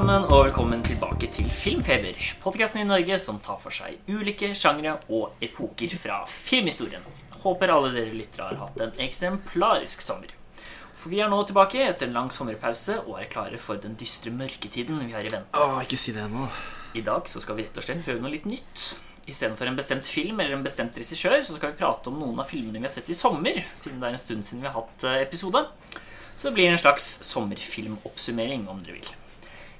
Sammen, og velkommen tilbake til Filmfeber. Podkasten i Norge som tar for seg ulike sjangre og epoker fra filmhistorien. Håper alle dere lyttere har hatt en eksemplarisk sommer. For vi er nå tilbake etter en lang sommerpause og er klare for den dystre mørketiden vi har i vente. Åh, ikke si det nå. I dag så skal vi rett og slett prøve noe litt nytt. Istedenfor en bestemt film eller en bestemt regissør, så skal vi prate om noen av filmene vi har sett i sommer, siden det er en stund siden vi har hatt eh, episode. Så det blir en slags sommerfilmoppsummering, om dere vil.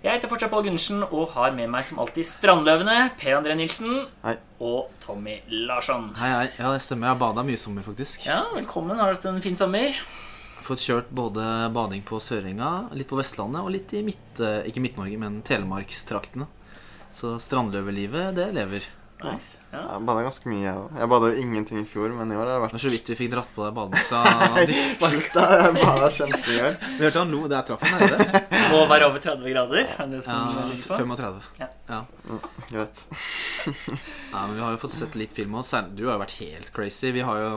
Jeg heter fortsatt Pål Gundersen og har med meg som alltid Strandløvene, Per André Nilsen Hei. og Tommy Larsson. Hei, hei. Ja, det stemmer. Jeg har bada mye i sommer, faktisk. Ja, velkommen. Har du hatt en fin sommer? Fått kjørt både bading på Sørenga, litt på Vestlandet og litt i midt... eh, Ikke Midt-Norge, men Telemarkstraktene. Så strandløvelivet, det lever. Nice. Ja. Jeg bada ganske mye, jeg òg. Jeg bada jo ingenting i fjor, men i år har det Det vært var så vidt vi fikk dratt på deg badebuksa. ditt. Sparta, jeg bada kjempegøy. Du hørte han lo. Det er traff han nede. Må være over 30 grader. Er det det som Ja, ligger på? 35. Ja. Ja. Greit. Ja, men Vi har jo fått sett litt film òg. Du har jo vært helt crazy. Vi, har jo,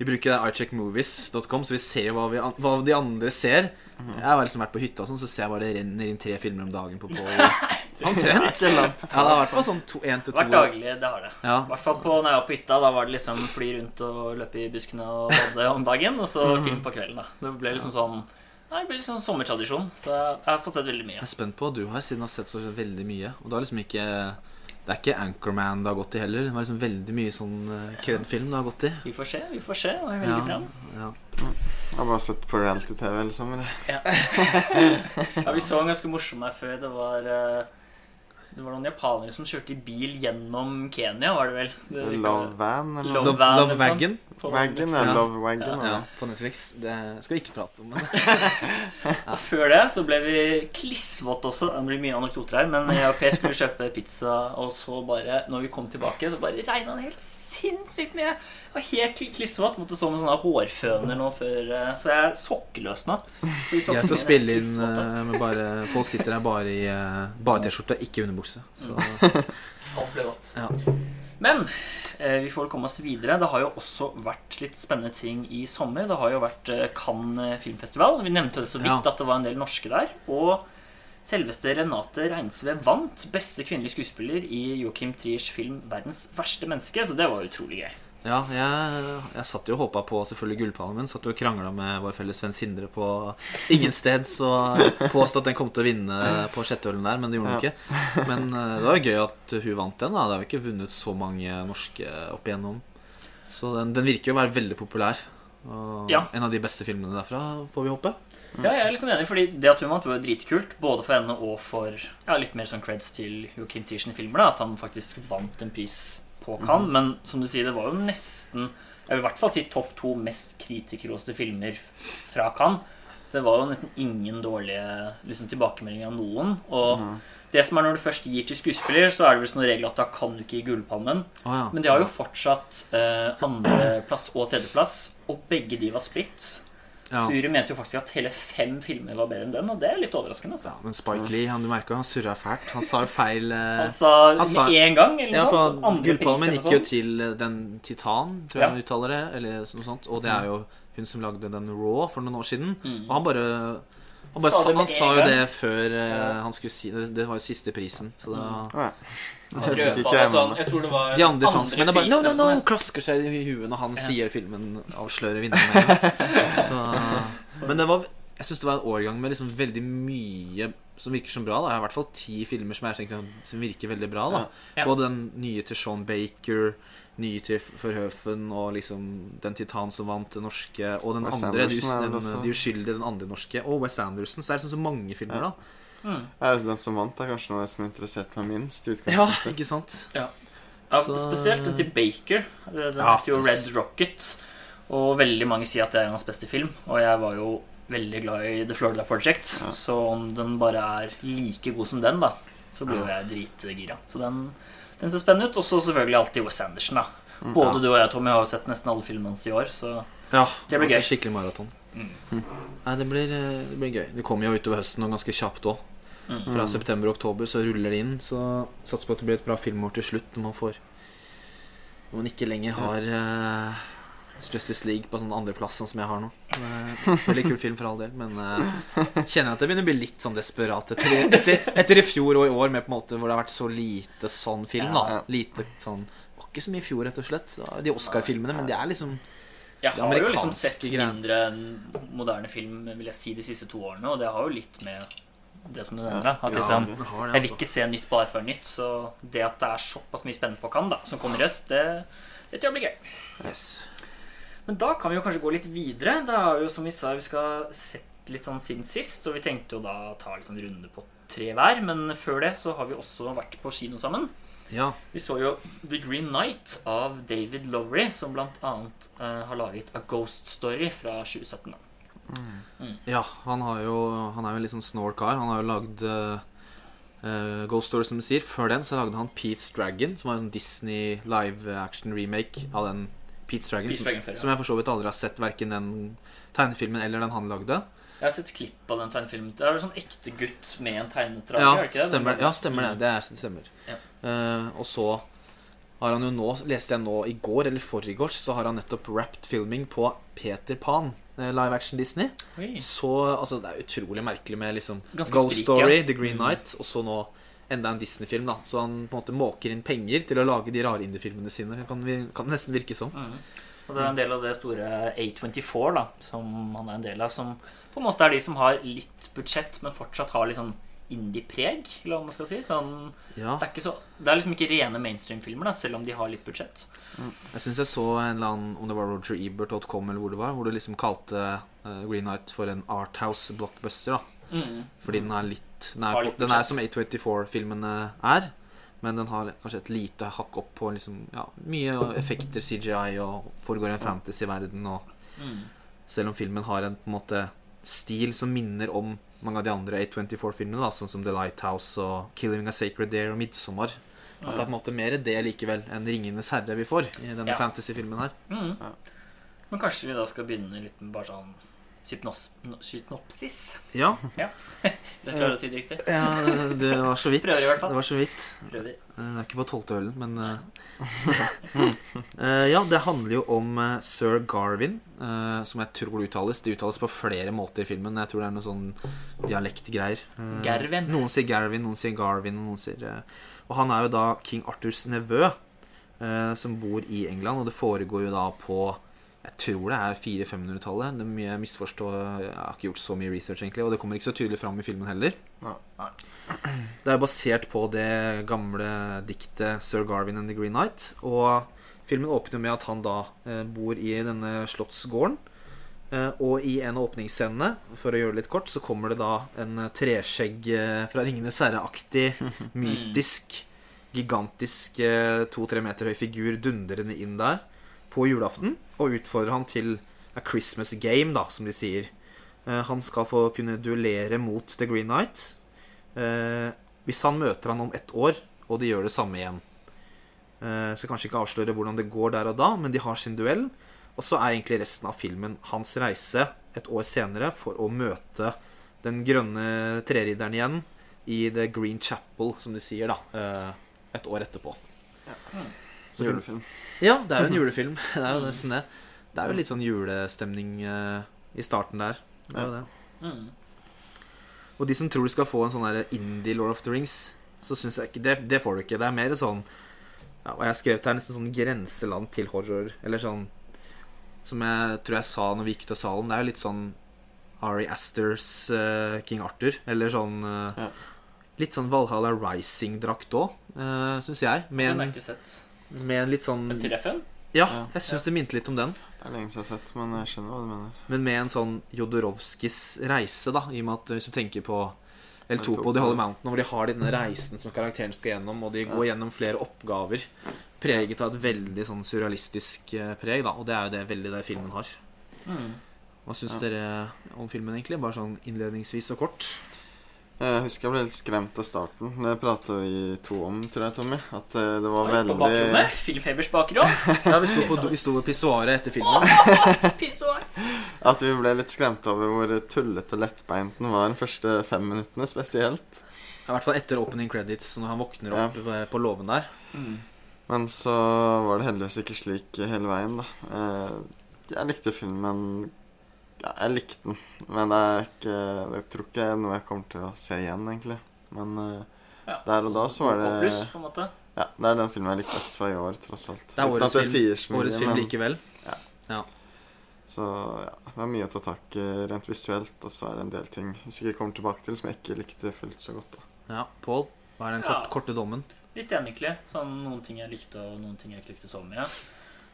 vi bruker iCheckmovies.com, så vi ser jo hva, vi, hva de andre ser. Jeg har liksom vært på hytta, og sånn, så ser jeg bare det renner inn tre filmer om dagen på Pål. Omtrent. Ja, det har vært på sånn to, en til to Vært daglig, det har det. Ja. I hvert fall på, når jeg var på hytta. Da var det liksom fly rundt og løpe i buskene og bade om dagen, og så film på kvelden. da Det ble liksom sånn Nei, det ble liksom sommertradisjon, så jeg har fått sett veldig mye. Jeg er spent på du har, siden har sett så veldig mye. Og du har liksom ikke Det er ikke Anchorman det har gått i heller. Det var liksom veldig mye sånn kødfilm kred-film det har gått i. Vi får se, vi får se hva jeg velger Ja, fram. ja. Jeg har bare sett på reality-TV hele sommeren. Ja. Ja, vi så en ganske morsom her før. Det var eh, Det var noen japanere som kjørte i bil gjennom Kenya, var det vel? Det, Love Van, eller Love? Love, Love Wagon. Ja. Ja. Love Wanken. Ja, Ja. på Netflix. Det skal vi ikke prate om. Men. Og før det så ble vi klissvåte også. Det blir mye anekdoter her, men jeg og Per skulle kjøpe pizza, og så bare, når vi kom tilbake, så bare regna det helt sinnssykt mye. Jeg var helt kl- klissvåt. Måtte stå med sånne hårføner nå før eh, Så jeg er sokkeløs sokkene Greit å spille inn uh, med bare Pål sitter her bare i uh, bare T-skjorte, ikke underbukse. Så Alt ble godt. ja. Men eh, vi får komme oss videre. Det har jo også vært litt spennende ting i sommer. Det har jo vært eh, Cannes filmfestival. Vi nevnte det så vidt Ja. at det var en del norske der. Og selveste Renate Reinsve vant beste kvinnelige skuespiller i Joachim Triers film 'Verdens verste menneske', så det var utrolig gøy. Ja, jeg, jeg satt jo og håpa på selvfølgelig Gullpalmen. Satt jo og krangla med vår felles venn Sindre på ingen sted. Så påstod at den kom til å vinne på sjetteølen der, men det gjorde den ikke. Men eh, det var jo gøy at hun vant den. da Det har jo ikke vunnet så mange norske opp igjennom. Så den, den virker jo å være veldig populær. Og Ja. en av de beste filmene derfra, får vi håpe. Ja, jeg er litt sånn enig, fordi Det at hun vant, var dritkult. Både for henne og for ja, litt mer sånn creds til Joachim Tiersen i filmer. da At han faktisk vant en pris på Cannes. Men som du sier, det var jo nesten Jeg vil i hvert fall si topp to mest kritikerroste filmer fra Cannes. Det var jo nesten ingen dårlige liksom, tilbakemeldinger av noen. Og det som er når du først gir til skuespiller, så er det vel sånn regel at da kan du ikke gi Gullpalmen. Oh, ja. Men de har jo fortsatt eh, andreplass og tredjeplass, og begge de var splitt. Ja. Suri mente jo faktisk at hele fem filmer var bedre enn den, og det er litt overraskende. ja, Altså. Men Spike Lee, han, du merka han surra fælt. Han sa jo feil eh, Han sa én en gang, eller Ja, noe for sånt. Andre Gullpalmen gikk jo sånn. til eh, den Titan, tror jeg Ja. han uttaler det. Eller noe sånt Og det er jo hun som lagde den Raw for noen år siden. Mm. Og han bare Han, bare Sa sa, han sa jo det før Ja. han skulle si det. Det var jo siste prisen. Så da Mm. Ja. Han Det røpa det sånn. Jeg tror det var De andre franskmennene bare No, no, no! sånn, Klasker seg i huet når han Ja. sier filmen avslører vinneren. Men det var Jeg syns det var en årgang med liksom veldig mye som virker som bra. da Jeg har i hvert fall ti filmer som, jeg tenkte, som virker veldig bra. da Ja. Både den nye til Sean Baker, nye til Forhøfen og liksom den Titan som vant det norske, og den West andre, de, den, de uskyldige, den andre norske, og West Anderson. Så det er liksom så mange filmer, da. Mm. Ja, Den som vant, er kanskje noe som interesserte meg minst. Ja, ikke sant? Ja, Så- Spesielt den til Baker. Den Ja, heter jo. Red Rocket. Og veldig mange sier at det er hans beste film. Og jeg var jo veldig glad i The Florida Project. Ja. Så om den bare er like god som den, da, så blir jo Ja. jeg dritgira. Så den, den ser spennende ut. Og så selvfølgelig alltid Wes Anderson. da Mm. Både Ja. du og jeg, Tommy, har jo sett nesten alle filmene hans i år, så Ja, Det blir gøy. Skikkelig maraton. Mm. Nei, det blir, eh, det blir gøy. Det kommer jo utover høsten og ganske kjapt òg. mm. Fra september og oktober så ruller det inn. Så satser på at det blir et bra filmår til slutt når man får Når man ikke lenger har uh, Justice League på sånn andreplass, sånn som jeg har nå. Veldig kul film for all del, men uh, kjenner at jeg begynner å bli litt sånn desperat etter, etter, etter i fjor og i år, med på en måte hvor det har vært så lite sånn film. da Lite sånn Det var ikke så mye i fjor, rett og slett. De Oscar-filmene, men det er liksom Jeg har jo liksom sett mindre enn moderne film vil jeg si, de siste to årene, og det har jo litt med det som du nevner. At liksom, jeg vil altså. ikke se nytt bare for nytt, så det at det er såpass mye spennende på Cannes da, som kommer i høst, det, det tror jeg blir gøy. Yes. Men da kan vi jo kanskje gå litt videre. Det er jo som vi sa, vi skal sett litt sånn siden sist, og vi tenkte jo da ta litt sånn runde på tre hver, men før det så har vi også vært på kino sammen. Ja. Vi så jo The Green Knight av David Lowery, som blant annet eh, har laget A Ghost Story fra 2017. da. Ja, han, har jo, han er jo en litt sånn snål kar. Han har jo lagd eh, Ghost Story, som du sier. Før den så lagde han Pete's Dragon, som var en sånn Disney live action remake av den Pete's Dragon. Pete's Dragon før, ja. Som jeg for så vidt aldri har sett, verken den tegnefilmen eller den han lagde. Jeg har sett klipp av den tegnefilmen. Det er jo sånn ekte gutt med en tegnetrage? Ja, er det ikke det? stemmer, ja, stemmer det. Mm. Det er, det stemmer. Ja. Uh, og så har han jo nå, leste jeg nå i går eller forgårs, så har han nettopp wrapped filming på Peter Pan, eh, live action Disney. Oi. Så altså, det er utrolig merkelig med liksom Ganske Ghost sprik, Story, ja. The Green Mm. Knight, og så nå enda en Disney-film. da Så han på en måte måker inn penger til å lage de rare indie-filmene sine. Kan, kan nesten virke sånn. Mm. Og det er en del av det store A24 da, som han er en del av, som på en måte er de som har litt budsjett, men fortsatt har litt sånn indie-preg, eller hva man skal si. Sånn, Ja, det, er ikke så, det er liksom ikke rene mainstream-filmer, selv om de har litt budsjett. Jeg syns jeg så en eller annen, om det var rogerebert.com eller hvor det var, hvor du liksom kalte eh, Green Knight for en Arthouse blockbuster. da Mm. Fordi den er litt Den er, litt den er som A24-filmene er, men den har kanskje et lite hakk opp på liksom, ja, mye effekter, CGI, og foregår i en fantasy-verden. Og Mm. selv om filmen har en på en måte stil som minner om mange av de andre A24-filmene, da, sånn som The Lighthouse og Killing a Sacred Deer og Midsommar. At det er på en måte mer det likevel enn Ringenes herre vi får i denne Ja. fantasy-filmen her. Mm. Ja. Men kanskje vi da skal begynne litt med bare sånn sypnos, no- synopsis, Ja, hvis jeg klarer å si det riktig. ja det var så vidt. Prøver i hvert fall. Det var så vidt. Prøver. Eh, Det er ikke på tolvte ølen, men eh, eh, Ja, det handler jo om eh, sir Garvin, eh, som jeg tror uttales. Det uttales på flere måter i filmen. Jeg tror det er noe sånn dialektgreier. Eh, Noen sier Garvin, noen sier Garvin, noen sier eh, Og han er jo da king Arthurs nevø, eh, som bor i England, og det foregår jo da på jeg tror det er 400-500-tallet. Det er mye jeg misforstår. Jeg har ikke gjort så mye research, egentlig. Og det kommer ikke så tydelig fram i filmen heller. Nei. Det er basert på det gamle diktet 'Sir Garvin and the Green Knight'. Og filmen åpner med at han da eh, bor i denne slottsgården. Eh, og i en av åpningsscenene, for å gjøre det litt kort, så kommer det da en treskjegg eh, fra 'Ringenes herre'-aktig, mytisk, gigantisk to-tre meter høy figur dundrende inn der på julaften. Og utfordrer han til a Christmas game, da, som de sier. Eh, han skal få kunne duellere mot The Green Knight. Eh, hvis han møter han om ett år, og de gjør det samme igjen. Eh, skal kanskje ikke avsløre hvordan det går der og da, men de har sin duell. Og så er egentlig resten av filmen hans reise et år senere for å møte den grønne treridderen igjen i The Green Chapel, som de sier, da. et år etterpå. Så film- Julefilm. Ja, det er jo en julefilm. Det er jo nesten det. Det er jo litt sånn julestemning eh, i starten der. Det er jo det. Mm. Og de som tror du skal få en sånn indie Lord of the Rings, så syns jeg ikke det, det får du ikke. Det er mer sånn ja, Og jeg har skrevet her nesten sånn grenseland til horror. Eller sånn Som jeg tror jeg sa når vi gikk ut av salen. Det er jo litt sånn Ari Asters uh, King Arthur. Eller sånn uh, Ja. Litt sånn Valhalla Rising-drakt òg, uh, syns jeg. Den Med har jeg ikke sett. Med en litt sånn En Treffen? Ja, jeg syns det minte litt om den. Det er lenge siden jeg har sett, men jeg skjønner hva du mener. Men med en sånn Jodorowskis reise, da. I og med at hvis du tenker på El Topo og The Holy Mountain, hvor de har denne reisen som karakteren skal gjennom, og de går gjennom flere oppgaver preget av et veldig sånn surrealistisk eh, preg, da. Og det er jo det veldig det filmen har. Mm. Hva syns Ja. dere om filmen, egentlig? Bare sånn innledningsvis og kort. Jeg husker jeg ble litt skremt av starten. Det prata vi to om, tror jeg, Tommy. At eh, det var Oi, På veldig bakrommet. Filmfebers bakrom. Ja, vi sto på, vi sto ved pissoaret etter filmen. At vi ble litt skremt over hvor tullete og lettbeint den var de første fem minuttene, spesielt. I hvert fall etter opening credits, når han våkner opp ja. på låven der. Mm. Men så var det heldigvis ikke slik hele veien, da. Eh, jeg likte filmen Ja, jeg likte den. Men det er ikke Jeg tror ikke det er noe jeg kommer til å se igjen, egentlig. Men uh, Ja, Der og da så var det- Pluss, på en måte. ja, det er den filmen jeg likte best fra i år, tross alt. Det er årets film- sier så mye, Årets film men- likevel. Så ja, det er mye å ta tak i rent visuelt, og så er det en del ting jeg sikkert kommer tilbake til som jeg ikke likte fullt så godt. da. Ja, Pål, hva er den kort, Ja. korte dommen? Litt enig, egentlig. Sånn, noen ting jeg likte, og noen ting jeg ikke likte så mye.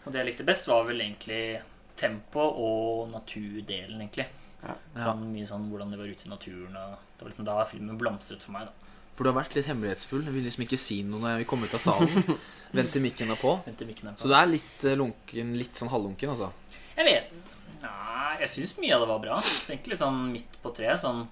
Og det jeg likte best, var vel egentlig tempo og naturdelen, egentlig. Ja. Sånn, mye sånn hvordan det var ute i naturen. Og det var liksom da filmen blomstret for meg. da For du har vært litt hemmelighetsfull. Jeg vil liksom ikke si noe når jeg vil komme ut av salen. Vent til mikken er på. Mikken er på. Så du er litt eh, lunken, litt sånn halvlunken, altså? Jeg vet Nei, jeg syns mye av det var bra. Så egentlig sånn midt på treet. Sånn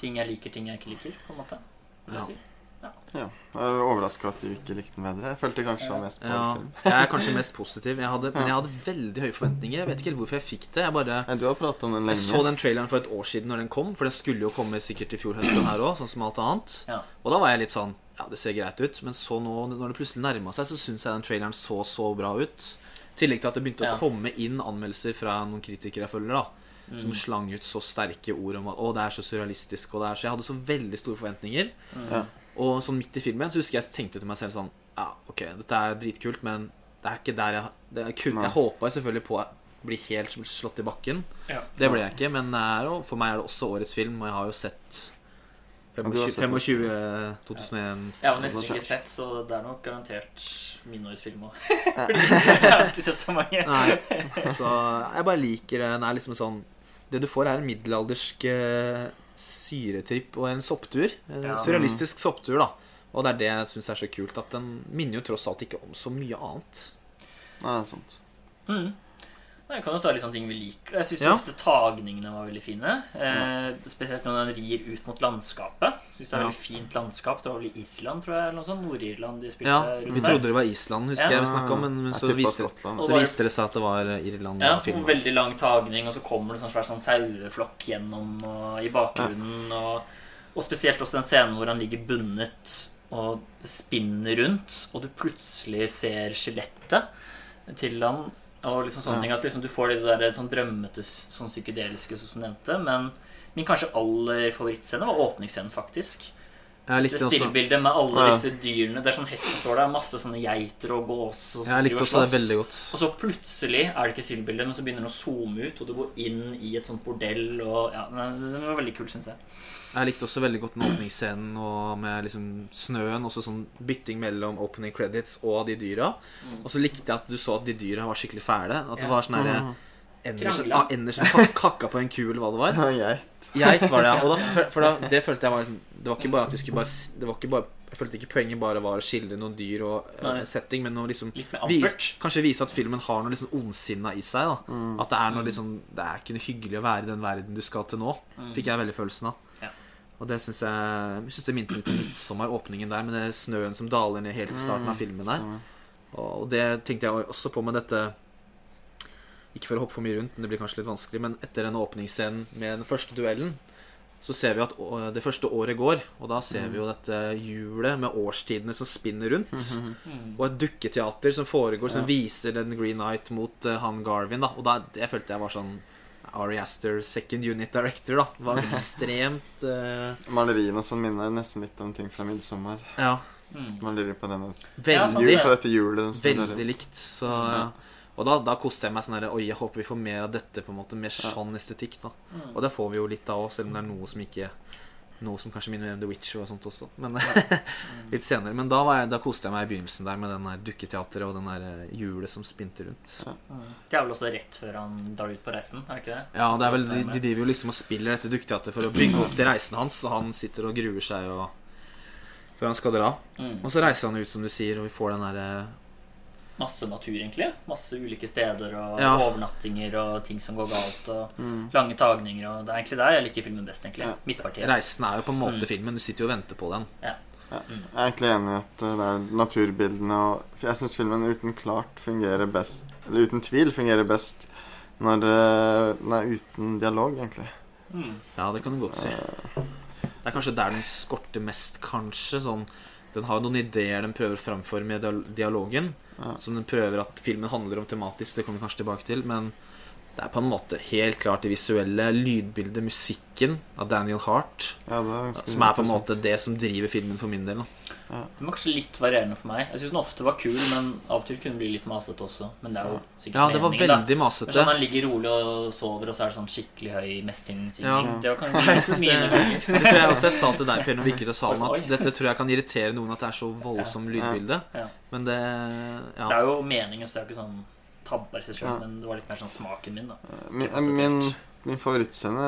ting jeg liker, ting jeg ikke liker, på en måte. Vil jeg Ja. si. Ja, Jeg er overraska at du ikke likte den bedre. Jeg følte kanskje var mest på Ja, film. jeg er kanskje mest positiv. Jeg hadde, men jeg hadde veldig høye forventninger. Jeg vet ikke helt hvorfor jeg fikk det. Jeg bare Nei, du har pratet om den Jeg så den traileren for et år siden når den kom, for den skulle jo komme sikkert i fjor høst her òg, sånn som alt annet. Ja. Og da var jeg litt sånn Ja, det ser greit ut. Men så nå, når det plutselig nærma seg, så syns jeg den traileren så så bra ut. I tillegg til at det begynte Ja. å komme inn anmeldelser fra noen kritikere jeg følger, da. Mm. Som slang ut så sterke ord om at å, det er så surrealistisk. Og det er så Jeg hadde så veldig store forventninger. Mm. Og sånn midt i filmen så husker jeg tenkte til meg selv sånn Ja, ok, dette er dritkult, men det er ikke der jeg det er kult. Jeg håpa selvfølgelig på å bli helt slått i bakken. Ja. Det ble jeg ikke, men er for meg er det også årets film, og jeg har jo sett Ja, 25, 25 eh, 2001 Jeg har nesten ikke sett, så det er nok garantert min årets film òg. jeg har ikke sett så mange. Nei, så jeg bare liker det. Den er liksom sånn Det du får, er en middelaldersk eh, syretripp og en sopptur. En Ja. surrealistisk sopptur, da. Og det er det jeg syns er så kult, at den minner jo tross alt ikke om så mye annet. Nei, det er sant. Mm. Nei, Jeg kan jo ta litt sånne ting vi liker. Jeg syns Ja. ofte tagningene var veldig fine. Eh, spesielt når den rir ut mot landskapet. Synes det er Ja. veldig fint landskap. Det var vel i Irland, tror jeg. eller noe sånt. Nord-Irland de spilte Ja, rundt Vi trodde det var Island, husker Ja. jeg vi snakket om, men, men så, viste det, så viste det seg at det var eh, Irland. Ja, filmen. veldig lang tagning, og så kommer det sånn svær sånn saueflokk gjennom og, i bakgrunnen. Og, og spesielt også den scenen hvor han ligger bundet og det spinner rundt, og du plutselig ser skjelettet til han. Og liksom sånne Ja. ting At liksom du får det der sånn drømmete, sånn psykedeliske som du nevnte. Men min kanskje aller favorittscene var åpningsscenen, faktisk. Det stillbildet med alle Ja. disse dyrene. Det er sånn hesten står der, masse sånne geiter og gås. Og Jeg likte også det veldig godt. Og så plutselig er det ikke stillbildet, men så begynner den å zoome ut, og du går inn i et sånt bordell. Og ja, Det var veldig kult, syns jeg. Jeg likte også veldig godt den åpningsscenen og med liksom snøen. Også sånn bytting mellom opening credits og de dyra. Mm. Og så likte jeg at du så at de dyra var skikkelig fæle. At det var sånn herre Ender som ah, kakka på en ku, eller hva det var. Ja. Geit var det, ja. Og da, for da, det følte jeg var liksom Det var ikke bare at vi skulle bare Det var ikke bare Jeg følte ikke poenget bare var å skildre noen dyr og eh, Nei. setting, men å liksom Litt mer vis, ampert. kanskje vise at filmen har noe liksom ondsinna i seg. da Mm. At det er noe liksom Det er ikke noe hyggelig å være i den verden du skal til nå. Mm. Fikk jeg veldig følelsen av. Ja. Og det syns jeg Jeg synes det minte litt om midtsommeråpningen der, med det snøen som daler ned helt i starten av filmen der. Og det tenkte jeg også på med dette Ikke for å hoppe for mye rundt, men det blir kanskje litt vanskelig, men etter denne åpningsscenen med den første duellen, så ser vi at det første året går, og da ser vi jo dette hjulet med årstidene som spinner rundt. Mhm. Mm. Og et dukketeater som foregår, som Ja. viser den Green Knight mot eh, han Garvin. da Og da, det følte jeg var sånn Ari Aster, second unit director, da. Det var ekstremt uh... Maleriene og sånn minner nesten litt om ting fra midtsommer. Ja, Mm. Malerier på denne Ja, sant det. på dette hjulet. veldig likt. Så Ja. Og da, da koste jeg meg sånn her Oi, jeg håper vi får mer av dette, på en måte. Mer sånn estetikk, da. Mm. Og det får vi jo litt av òg, selv om det er noe som ikke Noe som kanskje minner om The Witcher og sånt også. Men litt senere. Men da, var jeg, da koste jeg meg i begynnelsen der med den der dukketeatret og den der eh, hjulet som spinte rundt. Mm. Det er vel også rett før han drar ut på reisen, er det ikke det? Ja, det er vel, de, de driver jo liksom og spiller dette dukketeatret for å bygge opp til reisen hans, og han sitter og gruer seg og før han skal dra. Mm. Og så reiser han ut, som du sier, og vi får den derre Masse natur, egentlig. Masse ulike steder og Ja. overnattinger og ting som går galt. Og Mm. lange tagninger. Og det er egentlig der jeg liker filmen best, egentlig. Ja. Midtpartiet. Reisen er jo på en måte Mm. filmen. Du sitter jo og venter på den. Ja. Jeg er egentlig enig i at eh, det er naturbildene og jeg syns filmen uten klart fungerer best Eller uten tvil fungerer best når eh, den er uten dialog, egentlig. Mm. Ja, det kan du godt si. Eh, Det er kanskje der den skorter mest, kanskje. Sånn, den har jo noen ideer den prøver å framforme i dialogen. Ja. Som den prøver at filmen handler om tematisk. Det kommer vi kanskje tilbake til. Men Det er på en måte helt klart det visuelle, lydbildet, musikken av Daniel Hart, Ja, er som er på en måte det som driver filmen for min del. Da. Den var kanskje litt varierende for meg. Jeg syns den ofte var kul, men av og til kunne den bli litt masete også. Men det er jo sikkert Ja, det var meningen, da. veldig Men masete. sånn Han ligger rolig og sover, og så er det sånn skikkelig høy messingsynging. Ja. Det var kanskje litt det- ganger. Det tror jeg også jeg sa til deg Per når vi gikk ut av salen, at dette tror jeg kan irritere noen at det er så voldsomt lydbilde. Men det Det er jo meningen, så det er jo ikke sånn tabber i seg sjøl, men det var litt mer sånn smaken min, da. Min, min, favorittscene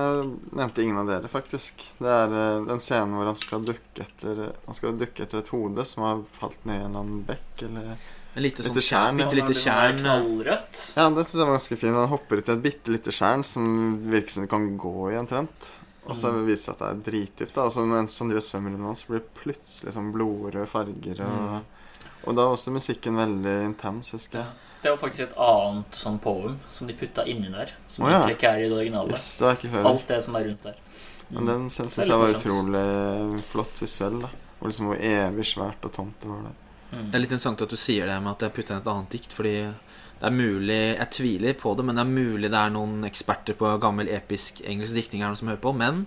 nevnte ingen av dere, faktisk. Det er eh, den scenen hvor han skal dukke etter Han skal dukke etter et hode som har falt ned i en eller annen bekk, eller En lite sånn Lite tjern, bitte lite tjern. Knallrødt. Ja, det syns jeg var ganske fint. Han hopper ut i et bitte lite tjern som virker som du kan gå i omtrent. Og så Mm. viser det seg at det er dritdypt. da Og mens han driver svømmer under vann, så blir det plutselig sånn blodrøde farger. Og, Mm. og da er også musikken veldig intens, husker jeg. Det var faktisk et annet sånn poem som de putta inni der. Som oh, ja. egentlig ikke er i det originale. Yes, det er. Alt det som er rundt der. Men den syns er jeg var utrolig flott visuell. da Og liksom hvor evig svært og tomt det var der. Mm. Det er litt interessant at du sier det med at jeg putta inn et annet dikt, fordi det er mulig Jeg tviler på det, men det er mulig det er noen eksperter på gammel episk engelsk diktning her som hører på. Men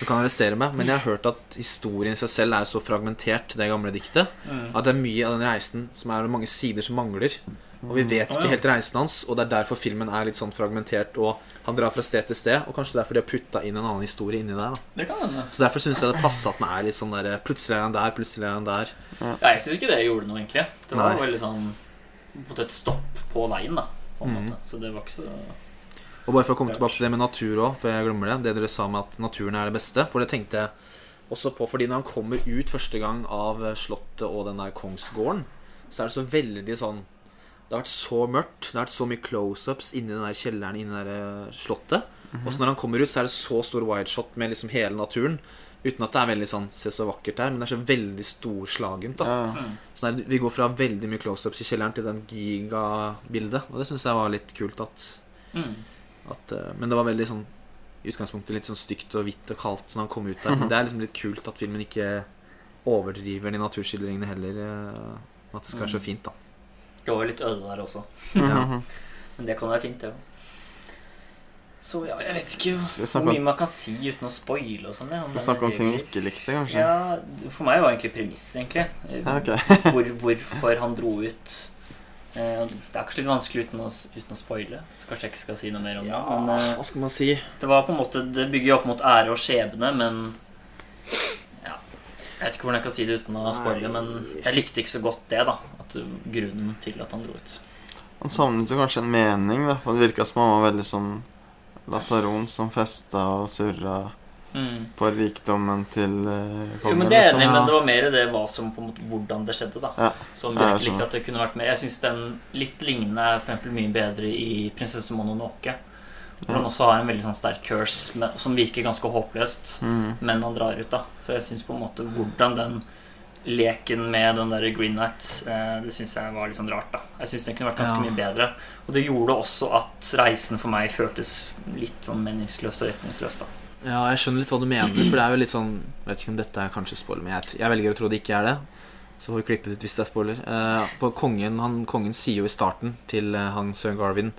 du kan arrestere meg. Men jeg har hørt at historien i seg selv er så fragmentert, det gamle diktet, Mm. at det er mye av den reisen som er mange sider som mangler. Og vi vet ikke helt reisen hans, og det er derfor filmen er litt sånn fragmentert. Og han drar fra sted til sted, og kanskje derfor de har putta inn en annen historie inni der. da Det kan hende. Så derfor syns jeg det passer at den er litt sånn der Plutselig er han der, plutselig er han der. Ja, jeg syns ikke det gjorde noe, egentlig. Det var Nei. veldig sånn på et stopp på veien, da. På en mm. måte. Så det var ikke så Og bare for å komme tilbake til det med natur òg, før jeg glemmer det. Det dere sa med at naturen er det beste. For det tenkte jeg også på. Fordi når han kommer ut første gang av Slottet og den der kongsgården, så er det så veldig sånn Det har vært så mørkt. Det har vært så mye close-ups inni den der kjelleren inni det der Mm slottet. Og så når han kommer ut, så er det så stor wideshot med liksom hele naturen. Uten at det er veldig sånn Se så vakkert det er, men det er så veldig storslagent. da Ja. mm. Så der, Vi går fra veldig mye close-ups i kjelleren til den gigabildet. Og det syns jeg var litt kult at Mm. at, eh, men det var veldig sånn i utgangspunktet litt sånn stygt og hvitt og kaldt når han kom ut der. Men det er liksom litt kult at filmen ikke overdriver de naturskildringene heller. eh, At det skal være så fint, da. Det var litt øde der også. Ja. Men det kan være fint, det òg. Så ja, jeg vet ikke hvor mye man kan si uten å spoile og sånn. Ja, snakke om ting vi ikke likte, kanskje? Ja, for meg var egentlig premiss, egentlig. Ja, okay. Hvor, hvorfor han dro ut. Eh, Det er kanskje litt vanskelig uten å, uten å spoile, så kanskje jeg ikke skal si noe mer om det. Men eh, Hva skal man si? det var på en måte Det bygger jo opp mot ære og skjebne, men Ja. Jeg vet ikke hvordan jeg kan si det uten å spoile, men jeg likte ikke så godt det, da. Grunnen til at han dro ut. Han savnet jo kanskje en mening, da. For det virka som han var veldig sånn lasaron som festa og surra Mm. på rikdommen til eh, Jo, men det er liksom. enig i, men det var mer det hva som, på en måte, hvordan det skjedde, da. Ja. Som jeg ikke at det kunne vært mer. Jeg syns den litt lignende for eksempel mye bedre i 'Prinsesse Mononoke'. Hvor han også har en veldig sånn sterk curse som virker ganske håpløst, Mm. men han drar ut, da. Så jeg syns på en måte hvordan den leken med den der Green Knight, eh, det syns jeg var litt sånn rart, da. Jeg syns den kunne vært ganske Ja. mye bedre. Og det gjorde også at reisen for meg føltes litt sånn meningsløs og retningsløs, da. Ja, jeg skjønner litt hva du mener, for det er jo litt sånn Jeg vet ikke om dette er kanskje spoiler, men jeg, jeg velger å tro det ikke er det. Så får vi klippe ut hvis det er spoiler. Eh, for kongen, han, kongen sier jo i starten til eh, han Søren Garvin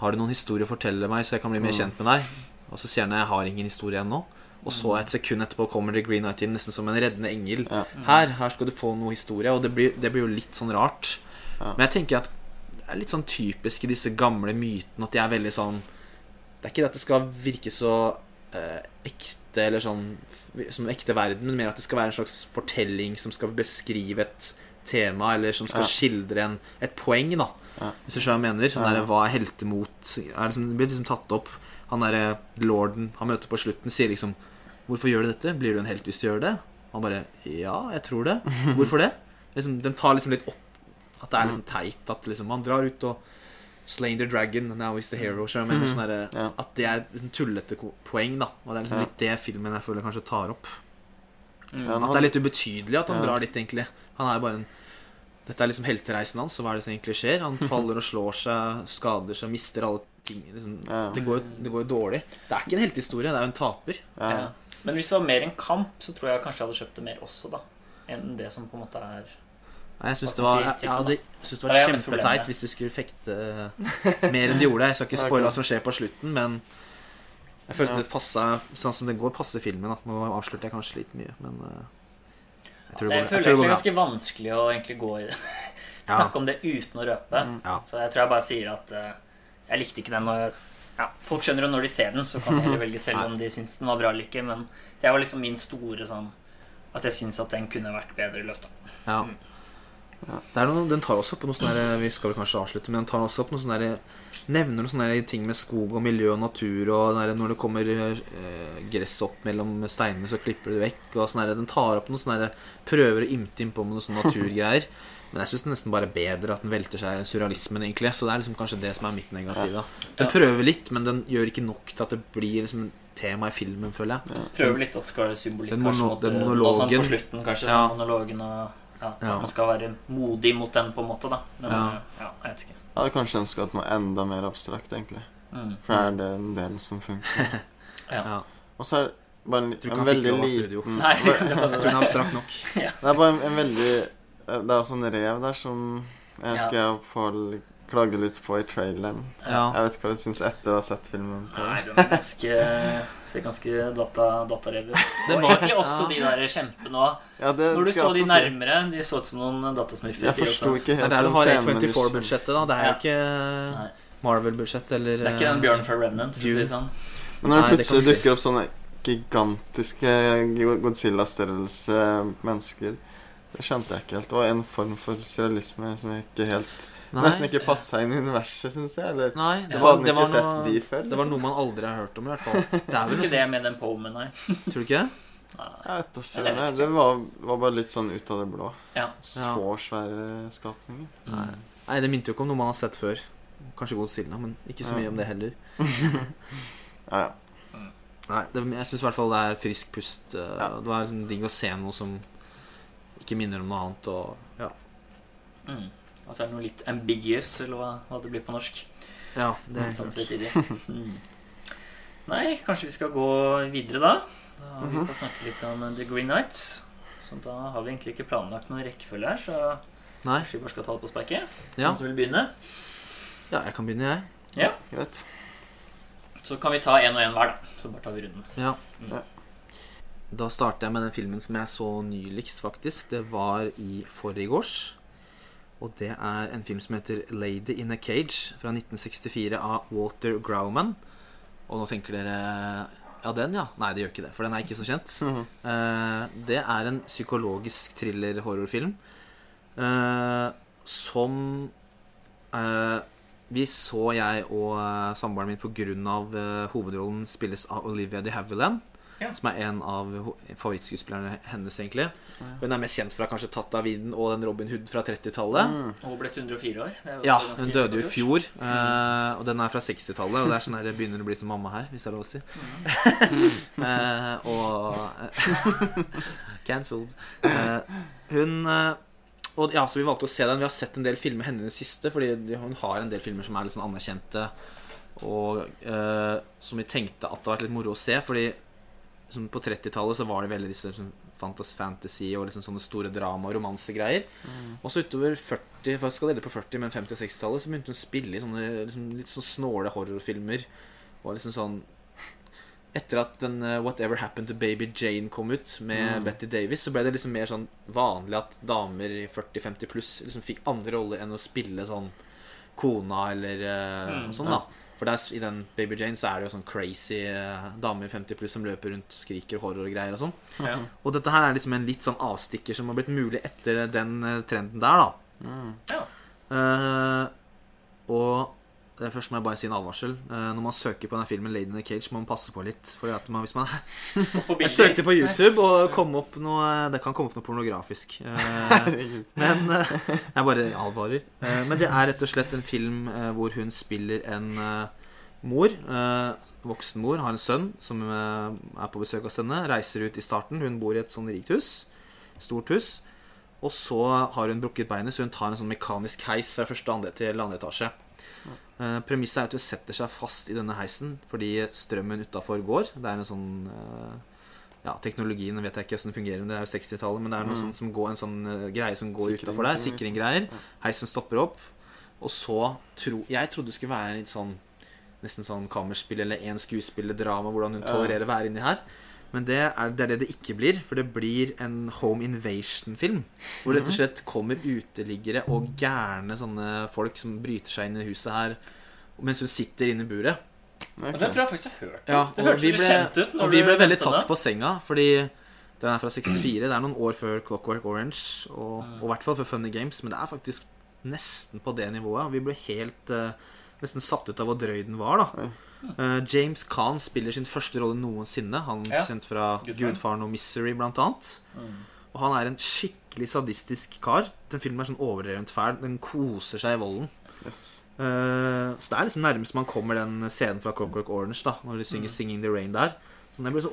Har du noen historie å fortelle meg, så jeg kan bli mer Mm. kjent med deg? Og så sier han jeg har ingen historie ennå. Og så et sekund etterpå kommer The Green Knight inn, nesten som en reddende engel. Ja. Her, her skal du få noe historie, og det blir, det blir jo litt sånn rart. Ja. Men jeg tenker at det er litt sånn typisk i disse gamle mytene at de er veldig sånn Det er ikke det at det skal virke så eh, ekte eller sånn som en ekte verden, men mer at det skal være en slags fortelling som skal beskrive et tema, eller som skal Ja. skildre en, et poeng, da. Ja. Hvis du skjønner hva jeg mener? Sånn der, hva er heltemot? Er liksom, det blir liksom tatt opp. Han derre lorden han møter på slutten, sier liksom 'Hvorfor gjør du dette? Blir du en helt hvis du gjør det?' Han bare 'Ja, jeg tror det'. Hvorfor det? Liksom, den tar liksom litt opp at det er liksom teit at liksom man drar ut og Slain the dragon, now is the hero. jeg mener? Sånn derre- Ja. At det er liksom tullete poeng, da. Og det er liksom Ja. litt det filmen jeg føler kanskje tar opp. Mm. Ja, At det er litt ubetydelig at han Ja. drar dit, egentlig. Han er bare en Dette er liksom heltereisen hans, så hva er det som egentlig skjer? Han faller og slår seg, skader seg, mister alle ting. Liksom. Ja. Det, går, det går jo dårlig. Det er ikke en heltehistorie, det er jo en taper. Ja. Men hvis det var mer en kamp, så tror jeg kanskje jeg hadde kjøpt det mer også, da. Enn det som på en måte er Nei, jeg syns det var, si jeg, jeg, jeg synes det Ja, var det kjempeteit hvis du skulle fekte mer enn du gjorde. Jeg skal ikke spoile hva som skjer på slutten, men jeg følte Ja. det passa sånn som det går, passer filmen. da Nå avslørte jeg kanskje litt mye, men eh, jeg tror det går, jeg føler det er ganske vanskelig å egentlig gå i det. Ja. Snakke om det uten å røpe. Mm. Ja. Så jeg tror jeg bare sier at eh, jeg likte ikke den. Og jeg, ja, folk skjønner jo når de ser den, så kan de velge selv om de syns den var bra eller ikke. Men det var liksom min store sånn At jeg syns at den kunne vært bedre løst. da. Ja. ja. Det er noe, den tar også opp noe sånn der, Vi skal vel kanskje avslutte, men den tar også opp noe sånn der, nevner noen sånne der ting med skog og miljø og natur. Og der, når det kommer eh, gress opp mellom steinene, så klipper du det vekk. Og sånn der, den tar opp noe sånn der, prøver å imte innpå med noe sånn naturgreier. Men jeg syns nesten bare er bedre at den velter seg i surrealismen, egentlig. Så det er liksom kanskje det som er mitt negative. da. Den prøver litt, men den gjør ikke nok til at det blir liksom tema i filmen, føler jeg. Prøver litt at det skal være symbolikk. Den kanskje den eh, monologen. Sånn på slutten, kanskje. Ja. Den monologen og ja, Ja. At man skal være modig mot den, på en måte. da Men Ja. eh, ja, jeg vet ikke. Jeg hadde kanskje ønska at den var enda mer abstrakt, egentlig. Mm. For det er den delen som funker. Ja. Ja. Og så er det bare en, en veldig liten studio? Nei, Jeg tror den er abstrakt nok. Det er bare en, en veldig Det er også en rev der som jeg husker jeg Pål klagde litt på i traileren. Ja. Jeg vet ikke hva du syns etter å ha sett filmen. på Nei, den ganske, ser ganske data, datarev ut. Det Og var- egentlig også ja. de der kjempene òg. Ja, Når du så de nærmere, si. de så ut som noen datasmurfer. Jeg forsto ikke Det er helt der du den har scenen med de A24-budsjettet, da. Det er jo Ja. ikke Marvel-budsjett eller Det er ikke den Bjørn fra Remnant, for å si det sånn. Men når det plutselig dukker opp sånne gigantiske Godzilla-størrelse mennesker Det skjønte jeg ikke helt. Det var en form for surrealisme som jeg ikke helt Nei. Nesten ikke passa inn i universet, syns jeg. Eller Nei, det var, hadde det, ikke var sett noe, de før. det var noe man aldri har hørt om, i hvert fall. Det er vel ikke det med den poemen, nei. Tror du ikke det? Nei. Jeg vet da. Det var, var bare litt sånn ut av det blå. Ja. Så svære skapninger. Nei. Nei, det minte jo ikke om noe man har sett før. Kanskje Godzilla, men ikke så mye Ja. om det heller. Ja, ja. Nei, det, jeg syns i hvert fall det er frisk pust. eh, Ja. Det var liksom digg å se noe som ikke minner om noe annet. Og, ja. Mm. Og så er det noe litt ambiguous, eller hva, hva det blir på norsk. ja, det er klart. Mm. Nei, kanskje vi skal gå videre da. Da har vi Mhm. fått snakke litt om The Green Knight. Så da har vi egentlig ikke planlagt noen rekkefølge her, så Nei. kanskje vi bare skal ta det på sparket. Ja. Noen som vil begynne? ja, jeg kan begynne, jeg. Ja. Greit. Så kan vi ta én og én hver, da. Så bare tar vi runden. Ja. Mm. Da starter jeg med den filmen som jeg så nyligst, faktisk. Det var i forgårs. Og det er en film som heter 'Lady in a Cage' fra 1964 av Walter Grauman. Og nå tenker dere Ja, den, ja? Nei, det gjør ikke det, for den er ikke så kjent. Mhm. Eh, det er en psykologisk thriller-horrorfilm eh, som eh, vi så jeg og samboeren min på grunn av hovedrollen spilles av Olivia de Havilland. Ja. Som er en av favorittskuespillerne hennes, egentlig. Hun er mest kjent fra kanskje Tatt av vinden og den Robin Hood fra 30-tallet. Mm. Og hun ble 104 år. Ja, hun døde jo i fjor. Mm. eh, og den er fra 60-tallet. Og det er sånn her, begynner å bli som mamma her, hvis det er lov å si. Eh, og Cancelled. Uh, hun eh, og, ja, så Vi valgte å se den. Vi har sett en del filmer henne i det siste. Fordi hun har en del filmer som er litt sånn anerkjente. Og eh, som vi tenkte at det hadde vært litt moro å se. Fordi som på 30-tallet så var det veldig disse liksom, fantasy og liksom sånne store drama- og romansegreier. Og så utover 40, først skal dele på 40, men 50- og 60-tallet så begynte hun å spille i sånne liksom, litt sånn snåle horrorfilmer. Og liksom sånn Etter at den uh, Whatever Happened to Baby Jane kom ut med Mm. Betty Davis, så ble det liksom mer sånn vanlig at damer i 40-50 pluss liksom fikk andre roller enn å spille sånn kona eller uh, Mm, sånn, da. For der, i den Baby Jane så er det jo sånn crazy dame damer i 50 pluss som løper rundt og skriker horror og greier og sånn. Ja. Og dette her er liksom en litt sånn avstikker som har blitt mulig etter den eh, trenden der, da. Mm. Eh, og det først må jeg bare si en advarsel. Eh, når man søker på denne filmen Lady in the Cage, må man passe på litt. Fordi at man, hvis man Jeg søkte på YouTube, og kom opp noe, det kan komme opp noe pornografisk. Eh, men eh, jeg bare advarer. Eh, men det er rett og slett en film eh, hvor hun spiller en eh, mor. Voksenmor voksen mor har en sønn som eh, er på besøk hos henne. Reiser ut i starten. Hun bor i et sånn rikt hus. Stort hus. Og så har hun brukket beinet, så hun tar en sånn mekanisk heis fra første andre til andre etasje. Eh, Premisset er at du setter seg fast i denne heisen fordi strømmen utafor går. Det er en sånn uh, ja, Teknologien vet jeg ikke hvordan fungerer, men det er jo 60-tallet. Men det er noe Mm. sånn, som går, en sånn uh, greie som går utafor der. Sikringgreier. Ja. Heisen stopper opp. Og så tro Jeg trodde det skulle være litt sånn Nesten sånn kammerspill eller én skuespillerdrama, hvordan hun tolererer å være inni her. Men det er, det er det det ikke blir, for det blir en home invasion-film. Hvor det rett og slett kommer uteliggere og gærne sånne folk som bryter seg inn i huset her mens hun sitter inne i buret. Og det tror jeg faktisk jeg har hørt. Ja, det hørtes litt kjent ut. når og vi ble veldig tatt det. på senga, fordi den er fra 64. Det er noen år før Clockwork Orange, og, Mm. og i hvert fall før Funny Games, men det er faktisk nesten på det nivået. Vi ble helt uh, nesten satt ut av hvor drøy den var, da. Eh, James Caan spiller sin første rolle noensinne. Han Ja. kjent fra Gudfaren. Gudfaren og Misery, blant annet. Mm. Og han er en skikkelig sadistisk kar. Den filmen er sånn overdrevent fæl. Den koser seg i volden. Yes. Uh, så det er liksom nærmest man kommer den scenen fra Crockwork Orange, da når de synger Mm. 'Singing the Rain' der. Så Jeg ble så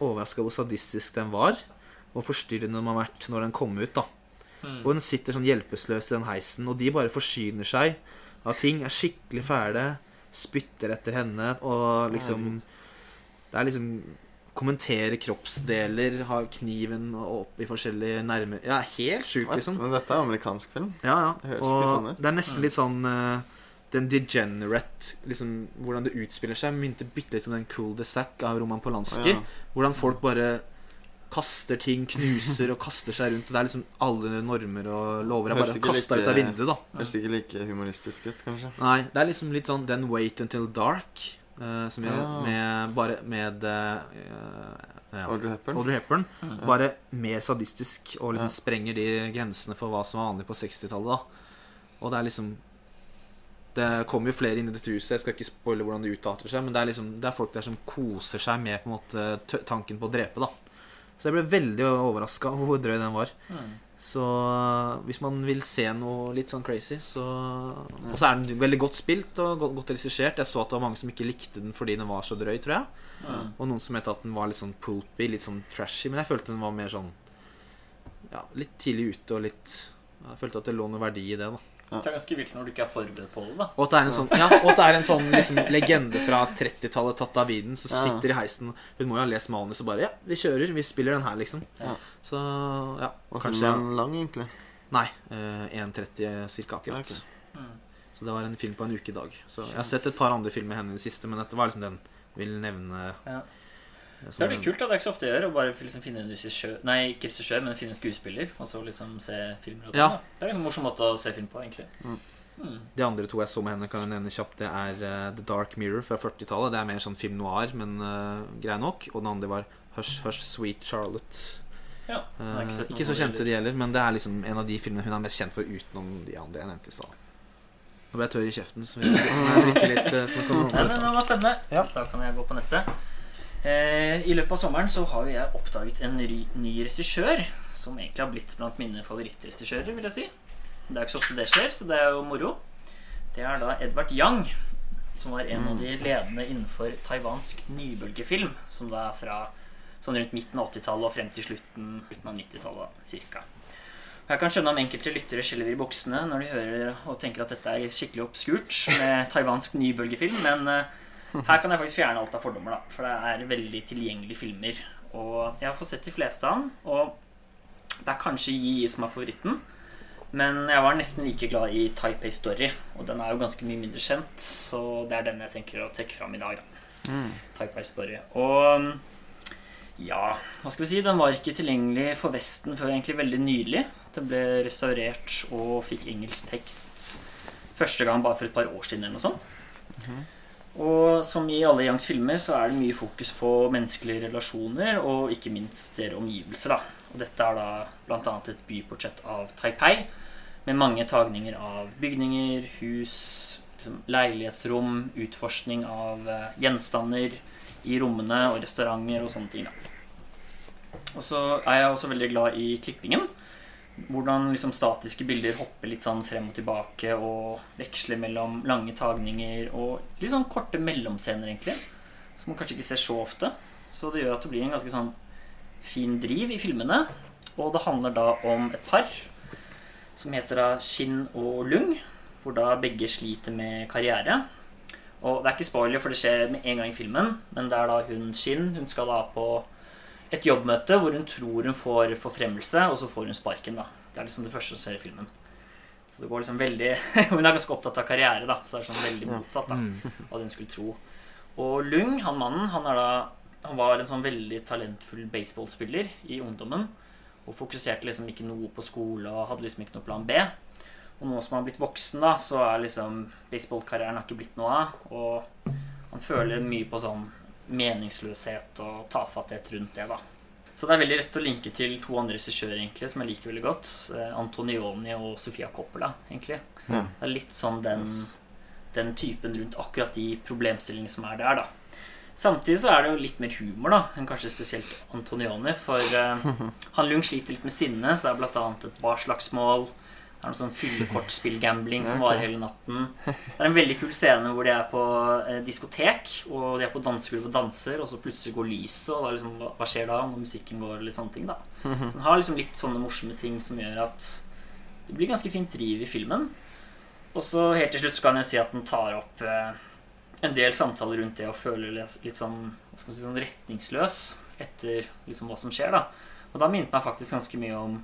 overraska hvor sadistisk den var, og forstyrrende den har vært når den kom ut. da Mm. Og den sitter sånn hjelpeløs i den heisen, og de bare forsyner seg av ting. Er skikkelig fæle, spytter etter henne, og liksom Det er liksom Kommentere kroppsdeler, ha kniven opp i forskjellige nærme Ja, helt sjukt, liksom. Men dette er amerikansk film. Ja, ja. Det høres høres ikke sånn Og ut. det er nesten Mm. litt sånn uh, Den degenerate liksom, Hvordan det utspiller seg, minte bitte litt om den Cool de Sac av Roman Polanski. Ja. Hvordan folk bare kaster ting, knuser og kaster seg rundt. Og det er liksom alle normer og lover er bare kasta ut av vinduet, da. Høres ikke like humoristisk ut, kanskje. Nei, det er liksom litt sånn Then Wait Until Dark. uh, som gjør Ja. med Bare med uh, ja, Audrey Hepburn. Audrey Hepburn. Mm. Bare mer sadistisk og liksom Ja. sprenger de grensene for hva som var vanlig på 60-tallet. da Og det er liksom Det kommer jo flere inn i dette huset. Jeg skal ikke spoile hvordan det utarter seg, men det er liksom Det er folk der som koser seg med på en måte tanken på å drepe. da Så jeg ble veldig overraska over hvor drøy den var. Mm. Så hvis man vil se noe litt sånn crazy, så Og så er den veldig godt spilt og godt, godt regissert. Jeg så at det var mange som ikke likte den fordi den var så drøy, tror jeg. Mm. Og noen som mente at den var litt sånn pulpy, litt sånn trashy. Men jeg følte den var mer sånn Ja, litt tidlig ute og litt Jeg følte at det lå noe verdi i det. da Det er ganske vilt når du ikke er forberedt på det. da Og at det er en sånn, ja, og at det er en sånn liksom, legende fra 30-tallet tatt av viden, som sitter i heisen. Hun må jo ha lest manus og bare Ja, vi kjører. Vi spiller den her, liksom. Ja. Så ja, Var kanskje filmen lang, egentlig? Nei. Eh, 1.30 ca. akkurat. Ok. Mm. Så det var en film på en uke i dag. Så jeg har sett et par andre filmer med henne i det siste, men dette var liksom den vil nevne. Ja. Det er litt kult. da, Det er ikke så ofte jeg gjør å bare liksom finne en regissør Nei, ikke regissør, men finne en skuespiller. Og så liksom se filmer. Ja. sånn, da. Det er en morsom måte å se film på, egentlig. Mm. Mm. De andre to jeg så med henne, kan jeg nevne kjapt. Det er uh, The Dark Mirror fra 40-tallet. Det er mer sånn film noir, men uh, grei nok. Og den andre var Hush Hush Sweet Charlotte. Ja, Eh, ikke så kjente de heller, men det er liksom en av de filmene hun er mest kjent for utenom de andre jeg nevnte i stad. Nå ble jeg tørr i kjeften, så vi må drikke litt. Uh, Så nå kan Nei, men det var spennende. Ja. Da kan jeg gå på neste. Eh, I løpet av sommeren så har jo jeg oppdaget en ny, ny regissør som egentlig har blitt blant mine favorittregissører, vil jeg si. Det er ikke så ofte det skjer, så det er jo moro. Det er da Edvard Yang, som var en av de ledende innenfor taiwansk nybølgefilm, som da er fra sånn rundt midten av 80-tallet og frem til slutten, slutten av 90-tallet cirka. Jeg kan skjønne om enkelte lyttere skjelver i buksene når de hører og tenker at dette er skikkelig obskurt med taiwansk nybølgefilm, men eh, her kan jeg faktisk fjerne alt av fordommer, da, for det er veldig tilgjengelige filmer. Og jeg har fått sett de fleste av den, og det er kanskje Yi som er favoritten. Men jeg var nesten like glad i Taipei Story, og den er jo ganske mye mindre kjent, så det er den jeg tenker å trekke fram i dag. da. Mm. Taipei Story. Og ja, hva skal vi si, den var ikke tilgjengelig for Vesten før egentlig veldig nylig. Den ble restaurert og fikk engelsk tekst første gang bare for et par år siden eller noe sånt. Og som i alle Youngs filmer så er det mye fokus på menneskelige relasjoner og ikke minst deres omgivelser. da. Og dette er da bl.a. et byportrett av Taipei med mange tagninger av bygninger, hus, liksom leilighetsrom, utforskning av eh, gjenstander i rommene og restauranter og sånne ting. da. Og så er jeg også veldig glad i klippingen. Hvordan liksom statiske bilder hopper litt sånn frem og tilbake og veksler mellom lange tagninger og litt sånn korte mellomscener, egentlig. Som man kanskje ikke ser så ofte. Så det gjør at det blir en ganske sånn fin driv i filmene. Og det handler da om et par som heter da Skinn og Lung. Hvor da begge sliter med karriere. Og det er ikke spoiler, for det skjer med en gang i filmen. Men det er da hun Skinn. Hun skal da på et jobbmøte hvor hun tror hun får forfremmelse, og så får hun sparken. da. Det er liksom det første som skjer i filmen. Så det går liksom veldig Hun er ganske opptatt av karriere, da, så det er sånn veldig motsatt da, av hva hun skulle tro. Og Lung, han mannen, han er da han var en sånn veldig talentfull baseballspiller i ungdommen. Og fokuserte liksom ikke noe på skole og hadde liksom ikke noe plan B. Og nå som han har blitt voksen, da, så er liksom baseballkarrieren har ikke blitt noe av. Og han føler mye på sånn meningsløshet og tafatthet rundt det, da. Så det er veldig rett å linke til to andre regissører egentlig, som jeg liker veldig godt. Eh, Antonioni og Sofia Coppola, egentlig. Ja. Det er litt sånn den, den typen rundt akkurat de problemstillingene som er der, da. Samtidig så er det jo litt mer humor da enn kanskje spesielt Antonioni. For uh, han Lung sliter litt med sinne, så det er annet et barslagsmål. Det er noe sånn fyllekortspillgambling som varer hele natten. Det er en veldig kul scene hvor de er på eh, diskotek, og de er på dansegulvet og danser, og så plutselig går lyset, og da liksom, hva, skjer da når musikken går, eller sånne ting, da. Så den har liksom litt sånne morsomme ting som gjør at det blir ganske fint driv i filmen. Og så helt til slutt så kan jeg si at den tar opp eh, en del samtaler rundt det å føle litt, sånn, hva skal man si, sånn retningsløs etter liksom hva som skjer. da. Og da minnet meg faktisk ganske mye om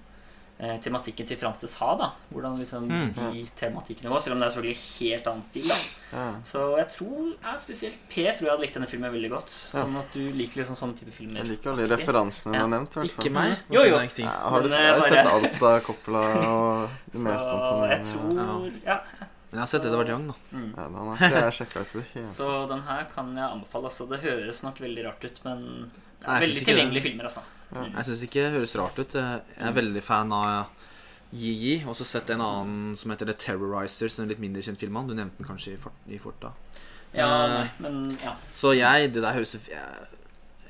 eh, tematikken til Frances Ha. da. Hvordan liksom Mm. de tematikkene går. selv om det er selvfølgelig helt annen stil. da. Ja. Så jeg tror ja, spesielt P tror jeg hadde likt denne filmen veldig godt. Sånn at du liker liksom sånne type filmer. Jeg liker alle de referansene du Ja. har nevnt. Ikke meg. Jo, jo. Jeg. Ja, har du, Men, jeg har sett alt av Coppola og det meste Så jeg tror Ja. Men jeg har sett Edvard Young, da. Mm. Ja, den har ikke jeg sjekka ut Så den her kan jeg anbefale. Altså, det høres nok veldig rart ut, men Nei, veldig tilgjengelige filmer, altså. Jeg syns ikke det høres rart ut. Jeg er veldig fan av Yi-Yi. Også sett en annen som heter The Terrorizer, som er en litt mindre kjent film. Du nevnte den kanskje i, fort, i forta. Ja, Eh, nei, men ja. Så jeg, det der høres jeg,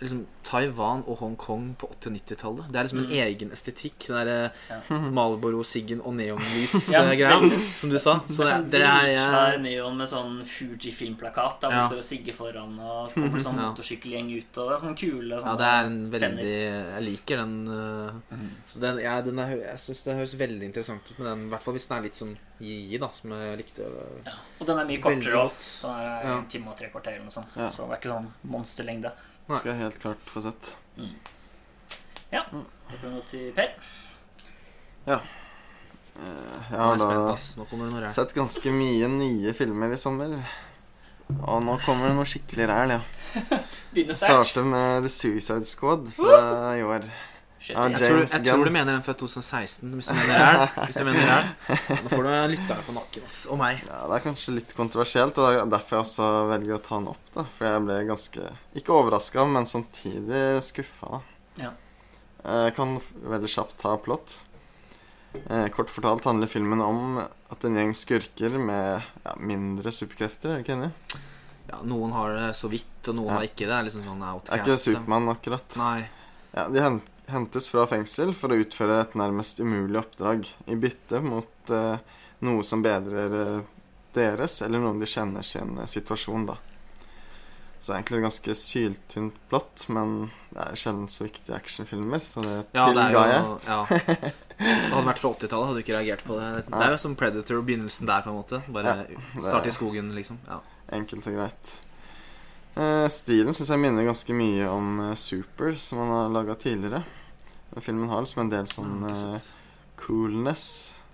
liksom, Taiwan og Hongkong på 80- og 90-tallet. Det er liksom en Mm. egen estetikk. Den derre Ja. Malboro-siggen og Ja, neonlys-greia, veldig. som du sa. Så sånn det er Svær jeg neon med sånn Fuji-filmplakat der det står Sigge foran, og så kommer det sånn motorsykkelgjeng ut, og det er sånn kule Ja, det er en veldig. Jeg liker den. uh, mm. Så den, ja, den er, jeg syns det høres veldig interessant ut med den. I hvert fall hvis den er litt sånn Yi, da, som jeg likte Ja. Og den er mye kortere òg. Så den er en time og tre kvarter eller noe sånt. Ja. Så det er ikke sånn monsterlengde. Nei. Skal jeg helt klart få sett. Ja, Da kan vi gå til Per. Ja. Jeg er har da sett ganske mye nye filmer i sommer. Og nå kommer det noe skikkelig ræl, ja. Begynner sterkt. Starter med The Suicide Squad fra i år. Shit, ja. Jeg tror, jeg tror du mener den fra 2016, hvis du mener den. Hvis du mener ræl. Nå får du lytterne på nakken, ass. Og meg. Ja, Det er kanskje litt kontroversielt, og det er derfor jeg også velger å ta den opp. da For jeg ble ganske Ikke overraska, men samtidig skuffa. Ja. Jeg kan veldig kjapt ta plott. Eh, kort fortalt handler filmen om at en gjeng skurker med ja, mindre superkrefter. Er du ikke enig? Ja, noen har det så vidt, og noen Ja. har ikke det. Det er liksom sånn Er ikke det Supermann, akkurat? Nei. Ja, De hen- hentes fra fengsel for å utføre et nærmest umulig oppdrag i bytte mot eh, noe som bedrer eh, deres, eller noen de kjenner sin eh, situasjon, da. Så det er egentlig et ganske syltynt plott, men det er sjelden så viktige actionfilmer, så det Ja, tilga jeg. ja. Det hadde vært fra 80-tallet, hadde du ikke reagert på det. Det er jo som Predator, og begynnelsen der, på en måte. Bare ja, starte i skogen, liksom. Ja. Enkelt og greit. Eh, stilen syns jeg minner ganske mye om eh, Super, som han har laga tidligere. Den Filmen har liksom en del sånn sant. coolness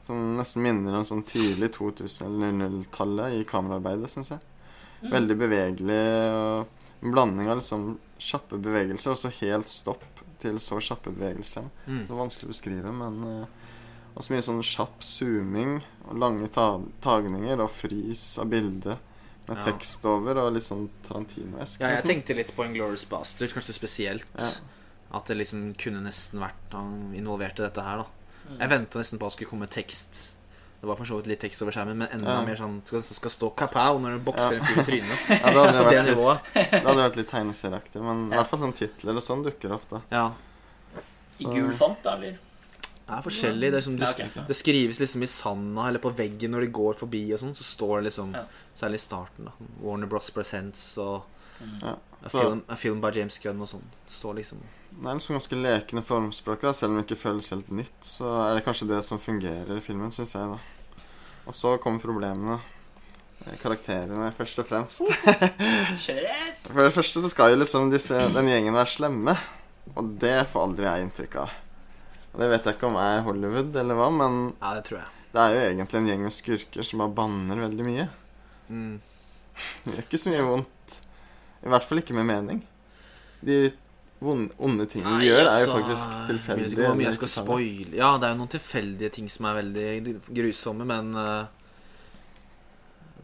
som nesten minner om sånn tidlig 2000- eller 00-tallet i kameraarbeidet, syns jeg. Mm. Veldig bevegelig og en blanding av liksom kjappe bevegelser og så helt stopp til så kjappe bevegelser. Mm. Så vanskelig å beskrive, men uh, også mye sånn kjapp zooming og lange ta tagninger og frys av bildet med Ja. tekst over og litt sånn Tarantino-esk. Ja, jeg nesten. tenkte litt på Inglorious Bastard, kanskje spesielt. Ja. At det liksom kunne nesten vært han involvert i dette her, da. Mm. Jeg venta nesten på at det skulle komme tekst. Det var for så vidt litt tekst over skjermen, men enda Ja. mer sånn skal, skal stå kapow når du bokser Ja. en fyr i trynet. Ja, det hadde Altså, det vært litt, det hadde vært litt tegneserieaktig, men i hvert fall sånn titler og sånn dukker opp, da. Ja. I gul font, da, eller? Det er forskjellig. Det, er som, det, Ja, okay. det skrives liksom i sanda eller på veggen når de går forbi og sånn, så står det liksom Ja. Særlig i starten, da. Warner Bros. Presents og Mm. Ja. a film, a film by James Gunn og sånn. Står liksom Det er liksom ganske lekende formspråk, da. selv om det ikke føles helt nytt. Så er det kanskje det som fungerer i filmen, syns jeg, da. Og så kommer problemene. Eh, Karakterene, først og fremst. For det første så skal jo liksom disse, den gjengen være slemme. Og det får aldri jeg inntrykk av. Det vet jeg ikke om er Hollywood eller hva, men Ja, det tror jeg. det er jo egentlig en gjeng med skurker som bare banner veldig mye. Mm. Det gjør ikke så mye vondt. I hvert fall ikke med mening. De onde tingene de gjør, er jo faktisk Jeg vet tilfeldige. ikke hvor mye jeg skal spoile Ja, det er jo noen tilfeldige ting som er veldig grusomme, men uh...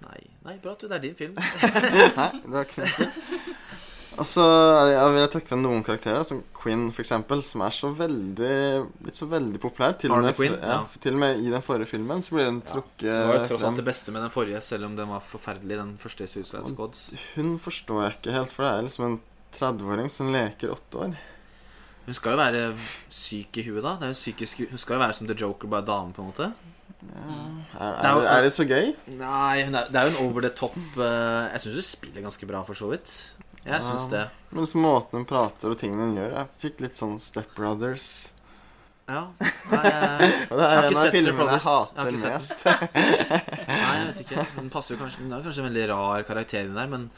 Nei, nei, bra at du, det er din film. Nei, det var ikke noe spill. Og så er jeg vil jeg trekke frem noen karakterer, som Quinn eksempel, som er så veldig blitt så veldig populær. Til og, med, Quinn, ja, ja. til og med i den forrige filmen så ble den Ja. trukket Det var jo tross alt det beste med den forrige, selv om den var forferdelig, den første Suicide Squad. Hun forstår jeg ikke helt, for det er liksom en 30-åring som leker åtte år. Hun skal jo være syk i huet, da. Det er jo psykisk, hun skal jo være som The Joker, bare dame, på en måte. Ja. Er, Det er er, jo- det, er det så gøy? Nei, hun er, det er jo en over the top eh, Jeg syns hun spiller ganske bra, for så vidt. Jeg syns Ja. det. Men liksom måten hun prater og tingene hun gjør Jeg fikk litt sånn Step Brothers. Ja. Nei, jeg, Og det Jeg har er en av filmene jeg hater Jeg mest. nei, jeg vet ikke. Hun passer jo kanskje Hun er kanskje en veldig rar karakter inni der, men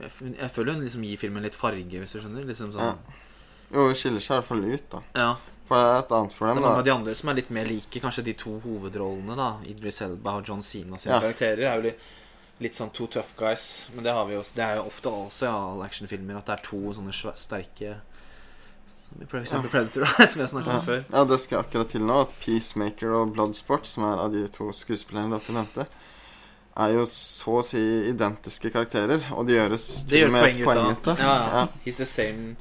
jeg, jeg føler hun liksom gir filmen litt farge, hvis du skjønner. Liksom sånn Jo, hun skiller seg i hvert fall ut, da. Ja. For det er et annet problem, Det er mange av de andre som er litt mer like kanskje de to hovedrollene. da Idris Elba og John Sina sine Ja. karakterer er jo litt, litt sånn to tough guys. Men det har vi jo Det er jo ofte også i alle actionfilmer at det er to sånne sterke Som i for eksempel Predator, da, som jeg snakket Ja. om før. ja, det skal jeg akkurat til nå. At Peacemaker og Bloodsport, som er av de to skuespillerne dere nevnte, er jo så å si identiske karakterer. Og de gjøres Det til gjør og med poeng et poeng ut av. ja, ja. Ja. He's the same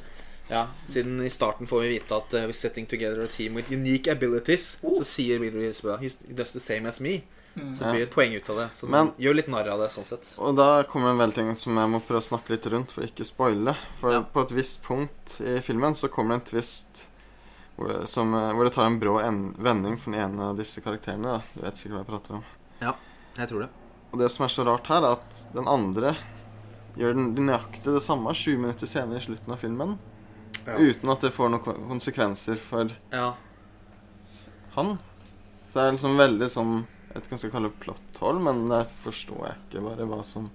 Ja, Siden i starten får vi vite at uh, we're setting together a team with unique abilities. Så sier Idris Elba He does the same as me. Mm. Så det blir et poeng ut av det. Så Men- gjør litt narr av det sånn sett. Og da kommer en vel ting som jeg må prøve å snakke litt rundt for ikke spoile. For Ja. på et visst punkt i filmen så kommer det en twist hvor, som, eh, hvor det tar en brå en vending for den ene av disse karakterene. Da. Du vet sikkert hva jeg prater om. Ja, Jeg tror det. Og det som er så rart her, er at den andre gjør den nøyaktig det samme 20 minutter senere i slutten av filmen. Ja. Uten at det får noen konsekvenser for Ja. han. Så det er liksom veldig sånn Jeg vet ikke om jeg skal kalle det plot men der forstår jeg ikke bare hva som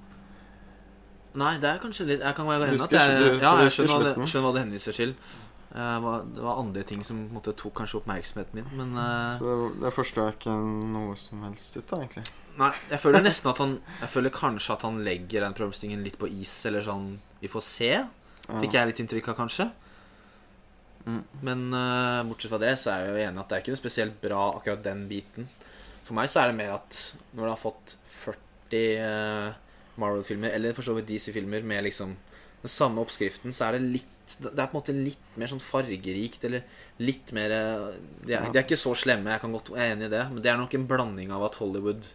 Nei, det er kanskje litt Jeg kan være enig at det er, Ja, jeg skjønner hva, det, skjønner hva det henviser til. Eh, det var andre ting som måte, tok kanskje oppmerksomheten min, men eh, Så det, det forstår jeg ikke noe som helst ut av, egentlig. Nei, jeg føler nesten at han Jeg føler kanskje at han legger den problemstillingen litt på is, eller sånn Vi får se. Fikk jeg litt inntrykk av, kanskje. Mm. Men eh, bortsett fra det, så er jeg jo enig at det er ikke noe spesielt bra, akkurat den biten. For meg så er det mer at når du har fått 40 eh, Marvel-filmer, eller for så vidt DC-filmer, med liksom den samme oppskriften, så er det litt Det er på en måte litt mer sånn fargerikt, eller litt mer eh, De er, de er ikke så slemme, jeg kan godt jeg er enig i det, men det er nok en blanding av at Hollywood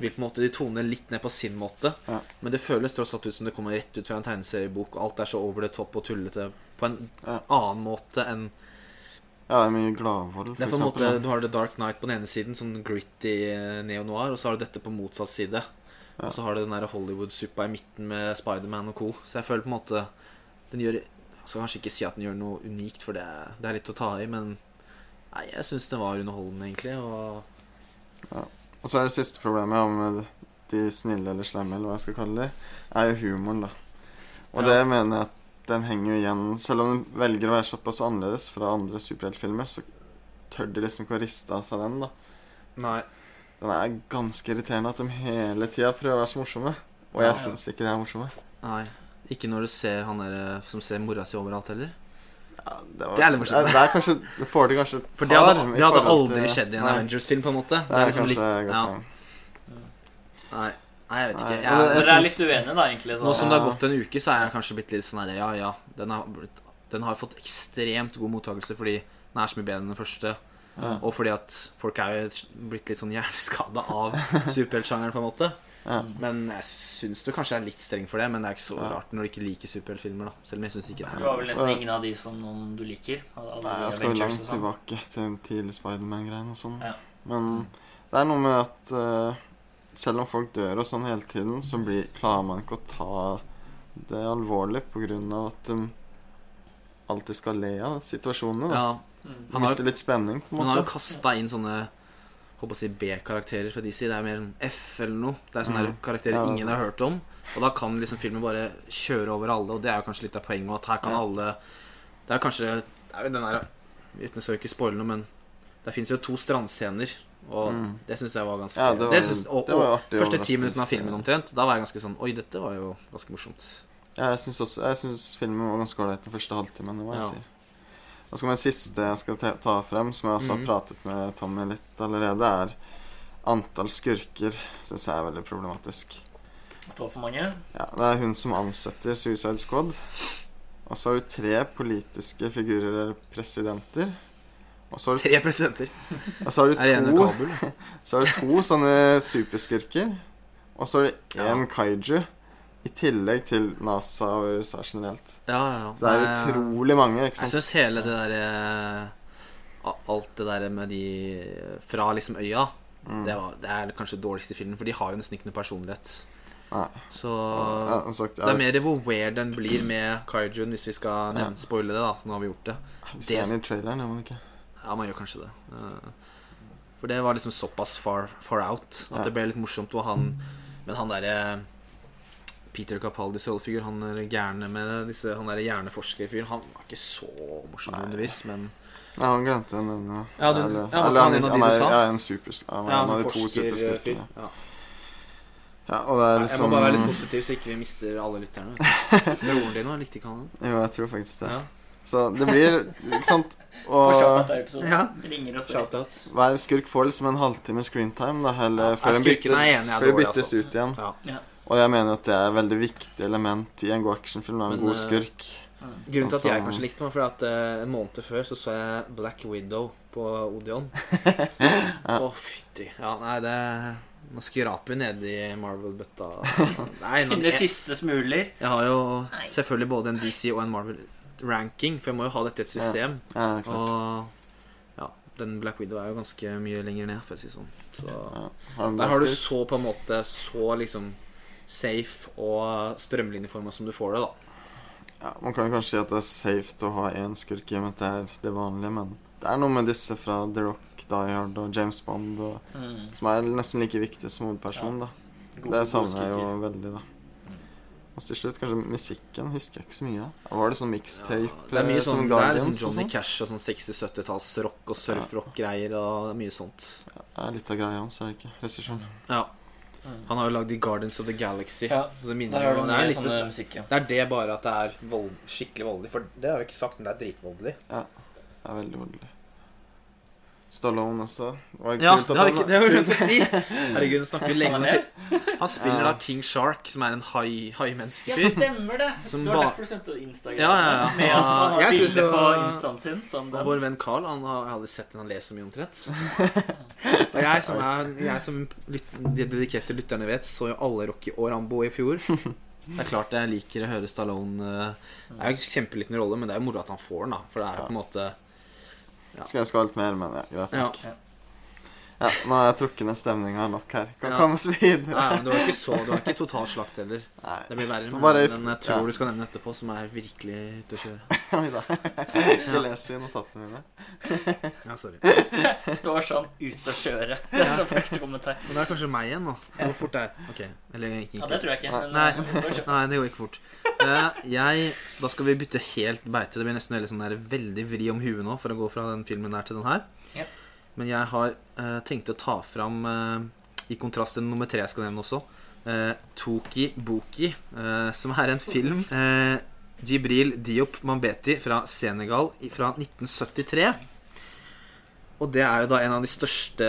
vil på en måte De toner litt ned på sin måte. Ja. Men det føles tross alt ut som det kommer rett ut fra en tegneseriebok. Og alt er så over the top og tullete på en Ja. annen måte enn Ja, det er mye gladvold, for en måte. Du har The Dark Knight på den ene siden, sånn gritty eh, neo-noir, og så har du dette på motsatt side. Ja. Og så har du den der Hollywood-suppa i midten med Spiderman og co. Så jeg føler på en måte Den gjør Jeg skal kanskje ikke si at den gjør noe unikt, for det det er litt å ta i, men Nei, jeg syns det var underholdende, egentlig. Og Og så er det siste problemet ja, med de snille eller slemme, eller hva jeg skal kalle det, er jo humoren, da. Og Ja. det mener jeg at den henger jo igjen Selv om den velger å være såpass annerledes fra andre superheltfilmer, så tør de liksom ikke å riste av seg den, da. Nei. Den er ganske irriterende at de hele tida prøver å være så morsomme. Og Ja. jeg syns ikke de er morsomme. nei. Ikke når du ser han der eh, som ser mora si overalt, heller. Ja, det, var, Det er litt morsomt. Det, det er kanskje Du får det kanskje For det hadde, det hadde aldri til- skjedd i en Avengers-film, på en måte. Det er liksom kanskje litt- godt ja. Nei. Nei, jeg vet ikke. Jeg, Jeg, Dere er litt uenige, da, egentlig. Nå som det har gått en uke, så er jeg kanskje blitt litt sånn her Ja, ja, den har, blitt, den har fått ekstremt god mottakelse fordi den er så mye bedre enn den første. Ja. Og fordi at folk er jo blitt litt sånn hjerneskada av superheltsjangeren, på en måte. Ja. Men jeg syns du kanskje er litt streng for det, men det er ikke så Ja. rart når du ikke liker superheltfilmer, da. Selv om jeg syns ikke det. Du har vel nesten ingen av de som noen du liker? Nei, jeg skal jo langt sånn. tilbake til tidlig Spiderman-greien og sånn. Ja. Men det er noe med at eh, selv om folk dør og sånn hele tiden, så blir, klarer man ikke å ta det alvorlig av at de alltid skal le av situasjonene. Da. Ja, Mm. Han mister litt spenning, på en man har jo måte. kasta inn sånne håper å si B-karakterer fra DC. Det er mer F eller noe. Det er sånne Mm. karakterer Ja, ingen har hørt om. Og da kan liksom filmen bare kjøre over alle, og det er jo kanskje litt av poenget at her kan Ja. alle Det er kanskje Det er jo den der Uten å ikke spoile noe, men det fins jo to strandscener. Og Mm. det syns jeg var ganske Ja, det var, synes, og, det var artig Første ti minuttene av filmen omtrent, da var jeg ganske sånn Oi, dette var jo ganske morsomt. Ja, jeg syns også Jeg synes filmen var ganske ålreit den første halvtimen. Det må jeg Ja. si. Og så kommer det siste jeg skal ta- frem, som jeg også har Mhm. pratet med Tommy litt allerede, er antall skurker. Syns jeg er veldig problematisk. At det var for mange. Ja, Det er hun som ansetter Suicide Squad. Og så har du tre politiske figurer, eller presidenter. Og så har du, Tre presidenter. og så har Er det du to, Kabul? så har du to sånne superskurker. Og så har du én kaiju. I tillegg til NASA og USA generelt. Ja, ja, ja. Så det er Nei, utrolig mange. ikke Jeg sant? syns hele det derre Alt det der med de fra liksom øya Mm. det, var, det er kanskje det dårligste i filmen, for de har jo nesten ikke noe personlighet. Nei. Så Ja, som sagt, det er mer hvor weird den blir med kaijuen, hvis vi skal nevne, spoile det, da. Så nå har vi gjort det. Vi ser den i traileren, gjør man ikke? Ja, man gjør kanskje det. Eh, For det var liksom såpass far, far out at Ja. det ble litt morsomt. Og han Men han derre Peter Capaldis rollefigur, han er gærne med disse, han derre hjerneforskerfyren, han var ikke så morsom nødvendigvis, men Nei, han glemte å nevne Ja, du- eller, ja, eller han han, er en han, du er, sa. ja. Han er en de to forskerfyr. superskurkene. Ja. Ja, og det er Jeg må liksom bare være litt positiv, så ikke vi mister alle lytterne. Broren din likte ikke han den? Jo, jeg tror faktisk det. Ja. Så det blir Ikke sant? Og. Ja. Hver skurk får liksom en halvtime screentime, da, eller Ja, før den byttes, enig, før byttes altså. ut igjen. Ja. Og jeg mener at det er et veldig viktig element i en god actionfilm. En Men, god eh, skurk. Grunnen til at jeg Altså- kanskje likte den, var fordi at uh, en måned før så så jeg Black Widow på Odeon. Å, fytti. Ja, nei, det Nå skraper vi nedi Marvel-bøtta. Det siste smuler. jeg har jo Nei. selvfølgelig både en DC og en Marvel-ranking, for jeg må jo ha dette i et system. Ja, klart. Og ja, den Black Widow er jo ganske mye lenger ned, for å si det sånn. Så Ja. Har der har du så på en måte så liksom safe og strømlinjeforma som du får det, da. Ja, man kan jo kanskje si at det er safe å ha én skurk i og med at det er det vanlige, men det er noe med disse fra The Rock, Die Hard og James Bond og, Mm. som er nesten like viktige som hovedperson. da God, Det savner jeg jo veldig, da. Og til slutt, kanskje musikken husker jeg ikke så mye av. Var det sånn mixtape det er mye eh, sånn, det er liksom Johnny sånn? Cash og sånn 60-70-talls rock og surfrock-greier og mye sånt. Det er litt av greia hans, er det ikke? Regissøren. Ja. Han har jo lagd i Gardens of the Galaxy. Ja, det det er, litt, sånne musikk, ja. det er det bare at det er vold, skikkelig voldelig. For det har jeg ikke sagt, men det er dritvoldelig. Ja, Det er veldig voldelig. Stallone også. Det var Ja, det har jeg ikke- det glemt å si. Herregud, nå snakker vi lenge Han om det. Han spiller Ja. da King Shark, som er en hai, Ja, haimenneskefyr. stemmer det! Som det var derfor du sendte Instagram. Ja, ja, ja. Med at han har bilde så... på instaen sin som Og den. vår venn Carl han har aldri sett den han leser så mye omtrent. Og jeg som, er, jeg som lyt, de dedikerte lytterne vet, så jo alle Rocky og Rambo i fjor. Det er klart jeg liker å høre Stallone eh, Det er jo kjempeliten rolle, men det er jo moro at han får den, da. For det er jo på en måte Skulle jeg alt mer, men ja, greit. Ja. Ja, nå har jeg trukket ned stemninga nok her. Kan Ja. komme oss videre. Nei, men du var ikke så Du var ikke total slakt heller. Nei. Det blir verre med Bare- den jeg tror ja. du skal nevne etterpå, som er virkelig ute å kjøre. Oi da. Ikke les i notatene mine. Ja, sorry. Står sånn ute å kjøre. Det er sånn første kommentar. Men det er kanskje meg igjen nå. Hvor fort det er Ok. Eller ikke. Ja, det tror jeg ikke. Men, Nei. eh. Nei, det går ikke fort. Eh, jeg, da skal vi bytte helt beite. Det blir nesten veldig, sånn der, veldig vri om huet nå for å gå fra den filmen der til den her. Ja. Men jeg har eh, tenkt å ta fram, eh, i kontrast til nummer tre jeg skal nevne også, eh, Toki Boki, eh, som er en film eh, Jibril Diop Mambeti fra Senegal fra 1973. Og det er jo da en av de største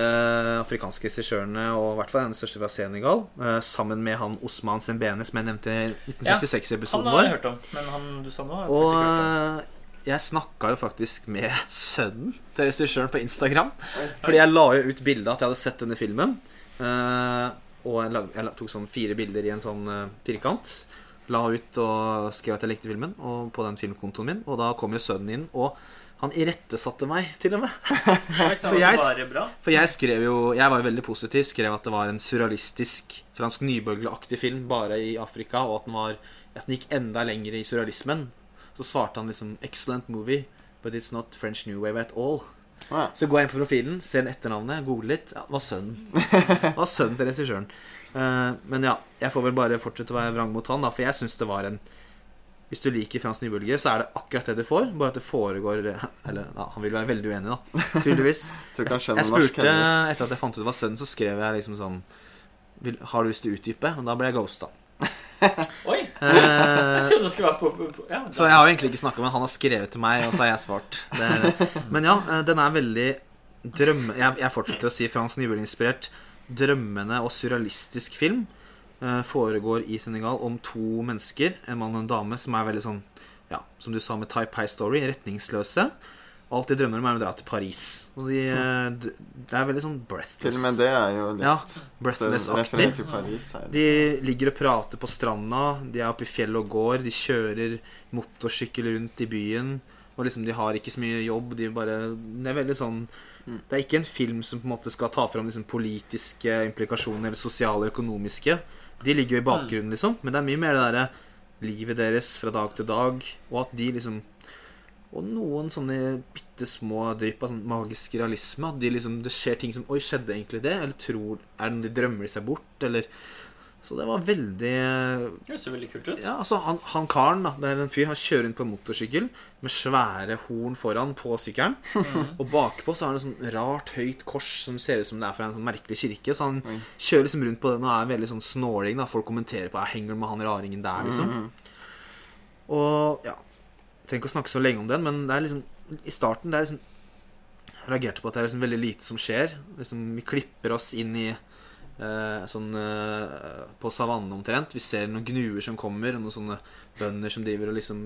afrikanske regissørene, og i hvert fall en av de største fra Senegal, eh, sammen med han Osman Sembene, som jeg nevnte i 1966-episoden vår. Ja, han har jeg hørt om, men han du sa nå, har jeg Og ikke hørt om. Jeg snakka jo faktisk med sønnen til regissøren på Instagram. Fordi jeg la jo ut bilde at jeg hadde sett denne filmen. eh, og jeg, lag, jeg tok sånn fire bilder i en sånn eh, firkant. La ut og skrev at jeg likte filmen og på den filmkontoen min. Og da kom jo sønnen inn, og han irettesatte meg, til og med. For jeg-. For jeg skrev jo Jeg var jo veldig positiv. Skrev at det var en surrealistisk fransk nybølgeaktig film bare i Afrika, og at den, var, at den gikk enda lenger i surrealismen. Så svarte han liksom 'Excellent movie, but it's not French New Wave at all'. Å ja. Så går jeg inn på profilen, ser den etternavnet, googler litt. Ja, det var sønnen. Det var sønnen til regissøren. Uh, men ja, jeg får vel bare fortsette å være vrang mot han, da, for jeg syns det var en hvis du liker Frans nybølger, så er det akkurat det du får. Bare at det foregår Eller ja, han vil være veldig uenig, da. Tydeligvis. jeg, Jeg spurte, etter at jeg fant ut det var sønnen, så skrev jeg liksom sånn Har du lyst til å utdype? Og da ble jeg ghosta. Oi! Jeg Eh, trodde det skulle vært på, på, på ja, så jeg har jo egentlig ikke snakka med han har skrevet til meg, og så har jeg svart. Det, men ja, eh, den er veldig drømme... Jeg, jeg fortsetter å si Frans Nybøl-inspirert drømmende og surrealistisk film. Eh, foregår i Senegal om to mennesker, en mann og en dame, som er veldig sånn Ja, som du sa med Type High Story, retningsløse. Alt de drømmer om, er å dra til Paris. Og de, eh, det er veldig sånn breathless. Til og med det er jo litt Ja, breathless-aktig. De ligger og prater på stranda, de er oppe i fjellet og går, de kjører motorsykkel rundt i byen. Og liksom de har ikke så mye jobb, de bare Det er veldig sånn Mm. Det er ikke en film som på en måte skal ta fram liksom politiske implikasjoner eller sosiale og økonomiske. De ligger jo i bakgrunnen, liksom. Men det er mye mer det derre livet deres fra dag til dag, og at de liksom Og noen sånne bitte små drypp av sånn magisk realisme. At de liksom, det skjer ting som Oi, skjedde egentlig det? Eller tror Er det noe de drømmer seg bort? Eller Så det var veldig Det ser veldig kult ut. Ja, altså, han, han karen, da, det er en fyr, han kjører inn på en motorsykkel med svære horn foran på sykkelen. Og bakpå så har han et sånn rart, høyt kors som ser ut som det er fra en sånn merkelig kirke. Så han mm. kjører liksom rundt på den og er veldig sånn snåling. da Folk kommenterer på Jeg henger med han raringen der, liksom. Mm. Og ja trenger ikke å snakke så lenge om den, men det er liksom i starten det er liksom Jeg reagerte på at det er liksom veldig lite som skjer. Liksom, vi klipper oss inn i eh, sånn eh, På savannen omtrent. Vi ser noen gnuer som kommer, og noen sånne bønder som driver og liksom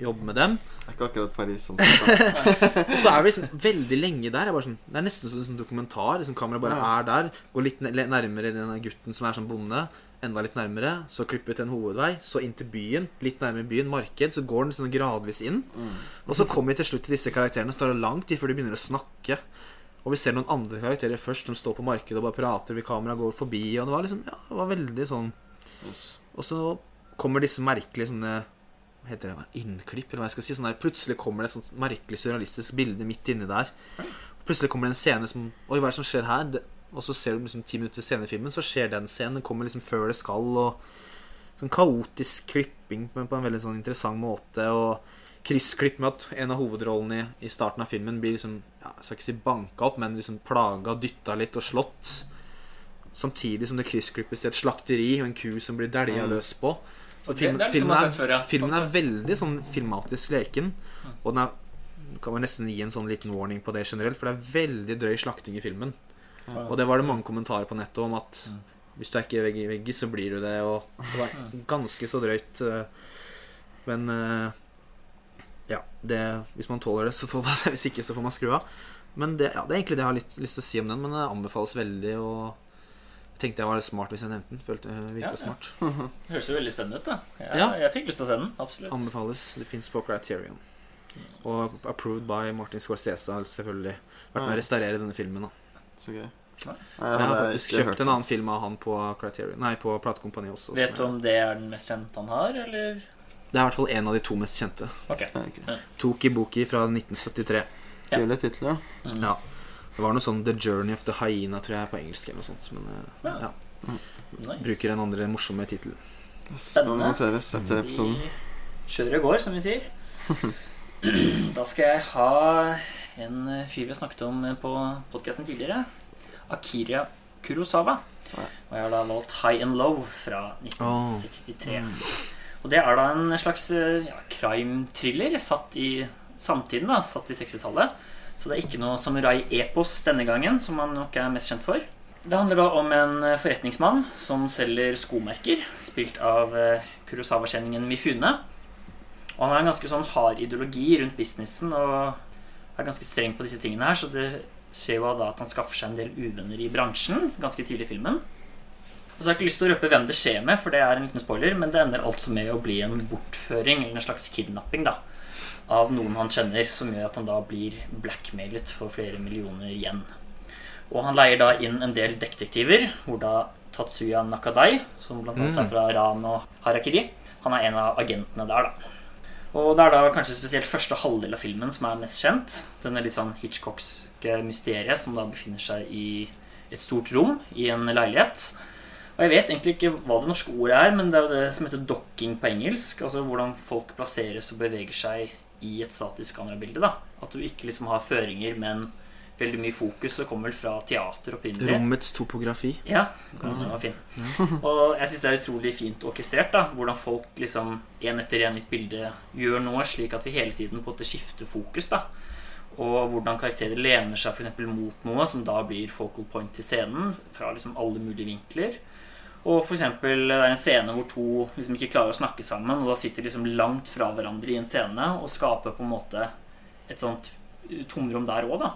jobber med dem. Det er ikke akkurat Paris sånn. Og så er vi liksom veldig lenge der. Sånn, det er nesten som en dokumentar. Liksom Kameraet bare er der. Går litt nærmere denne gutten som er sånn bonde. Enda litt nærmere. Så klipper vi til en hovedvei. Så inn til byen. Litt nærmere byen. Marked. Så går den sånn gradvis inn. Mm. Og så kommer vi til slutt til disse karakterene. Så tar det lang tid før de begynner å snakke. Og vi ser noen andre karakterer først som står på markedet og bare prater. Vi kamera går forbi. Og det var liksom Ja, det var veldig sånn Yes. og så kommer disse merkelige sånne Hva heter det? Innklipp, eller hva jeg skal si. Sånn der, plutselig kommer det et sånt merkelig surrealistisk bilde midt inni der. Plutselig kommer det en scene som Oi, hva er det som skjer her? Det, og så ser du liksom ti minutter senere i filmen, så skjer den scenen. Den kommer liksom før det skal, og sånn kaotisk klipping, men på en veldig sånn interessant måte. Og kryssklipp med at en av hovedrollene i, i starten av filmen blir liksom ja, Jeg skal ikke si banka opp, men liksom plaga, dytta litt og slått. Samtidig som det kryssklippes til et slakteri og en ku som blir dælja Mm. løs på. Så filmen, filmen, er, filmen er veldig sånn filmatisk leken. Og den er kan man nesten gi en sånn liten warning på det generelt, for det er veldig drøy slakting i filmen. Og det var det mange kommentarer på nettet om at Mm. hvis du er ikke vegg i vegg, så blir du det. Og det var ganske så drøyt. eh, Men eh, ja, det, hvis man tåler det, så tåler man det. Hvis ikke, så får man skru av. Men det, ja, det er egentlig det jeg har litt lyst til å si om den. Men det anbefales veldig. Og jeg tenkte jeg var smart hvis jeg nevnte den. Følte jeg Ja, virka ja. smart. Det høres jo veldig spennende ut. da Jeg, Ja. jeg fikk lyst til å se den. Absolutt. Anbefales. Det fins på Criterion. Og approved by Martin Scorsese har selvfølgelig vært med å restaurere denne filmen. da Så gøy. Nice. Jeg har faktisk kjøpt en annen film av han på Criterion Nei, på platekompaniet også. Vet du om det er den mest kjente han har, eller? Det er i hvert fall en av de to mest kjente. Okay. okay. ok. Toki Boki fra 1973. Ja. Kule titler. Mm. Ja. Det var noe sånn The Journey of the Hyena, tror jeg, på engelsk eller noe sånt. Men eh, Ja. ja, Nice. bruker en andre morsomme tittel. Spennende. etter episoden. Vi kjører og går, som vi sier. Da skal jeg ha en fyr vi har snakket om på podkasten tidligere. Akira Kurosawa. Og jeg har da valgt High and Low fra 1963. Mm. Og det er da en slags eh, ja, crime-thriller satt i samtiden, da, satt i 60-tallet. Så det er ikke noe samurai-epos denne gangen, som han nok er mest kjent for. Det handler da om en eh, forretningsmann som selger skomerker, spilt av eh, Kurosawa-kjenningen Mifune. Og han har en ganske sånn hard ideologi rundt businessen og er ganske streng på disse tingene her, så det skjer jo da at han skaffer seg en del uvenner i bransjen ganske tidlig i filmen. Og så har jeg ikke lyst til å røpe hvem det skjer med, for det er en liten spoiler, men det ender altså med å bli en bortføring, eller en slags kidnapping, da, av noen han kjenner, som gjør at han da blir blackmailet for flere millioner igjen. Og han leier da inn en del detektiver, hvor da Tatsuya Nakadai, som blant annet Mm. er fra Ran og Harakiri, han er en av agentene der, da. Og det er da kanskje spesielt første halvdel av filmen som er mest kjent. Den er litt sånn Hitchcockske mysteriet som da befinner seg i et stort rom i en leilighet. Og jeg vet egentlig ikke hva det norske ordet er, men det er jo det som heter docking på engelsk. Altså hvordan folk plasseres og beveger seg i et statisk kamerabilde. da At du ikke liksom har føringer, men veldig mye fokus. Det kommer vel fra teater opprinnelig. Rommets topografi. Ja, kan si var fin. Og jeg syns det er utrolig fint orkestrert. da Hvordan folk liksom én etter én i et bilde gjør noe, slik at vi hele tiden på en måte skifter fokus. da Og hvordan karakterer lener seg for eksempel mot noe, som da blir focal point til scenen. Fra liksom alle mulige vinkler. Og for eksempel, Det er en scene hvor to liksom ikke klarer å snakke sammen, og da sitter de liksom langt fra hverandre i en scene og skaper på en måte et sånt tomrom der òg, da.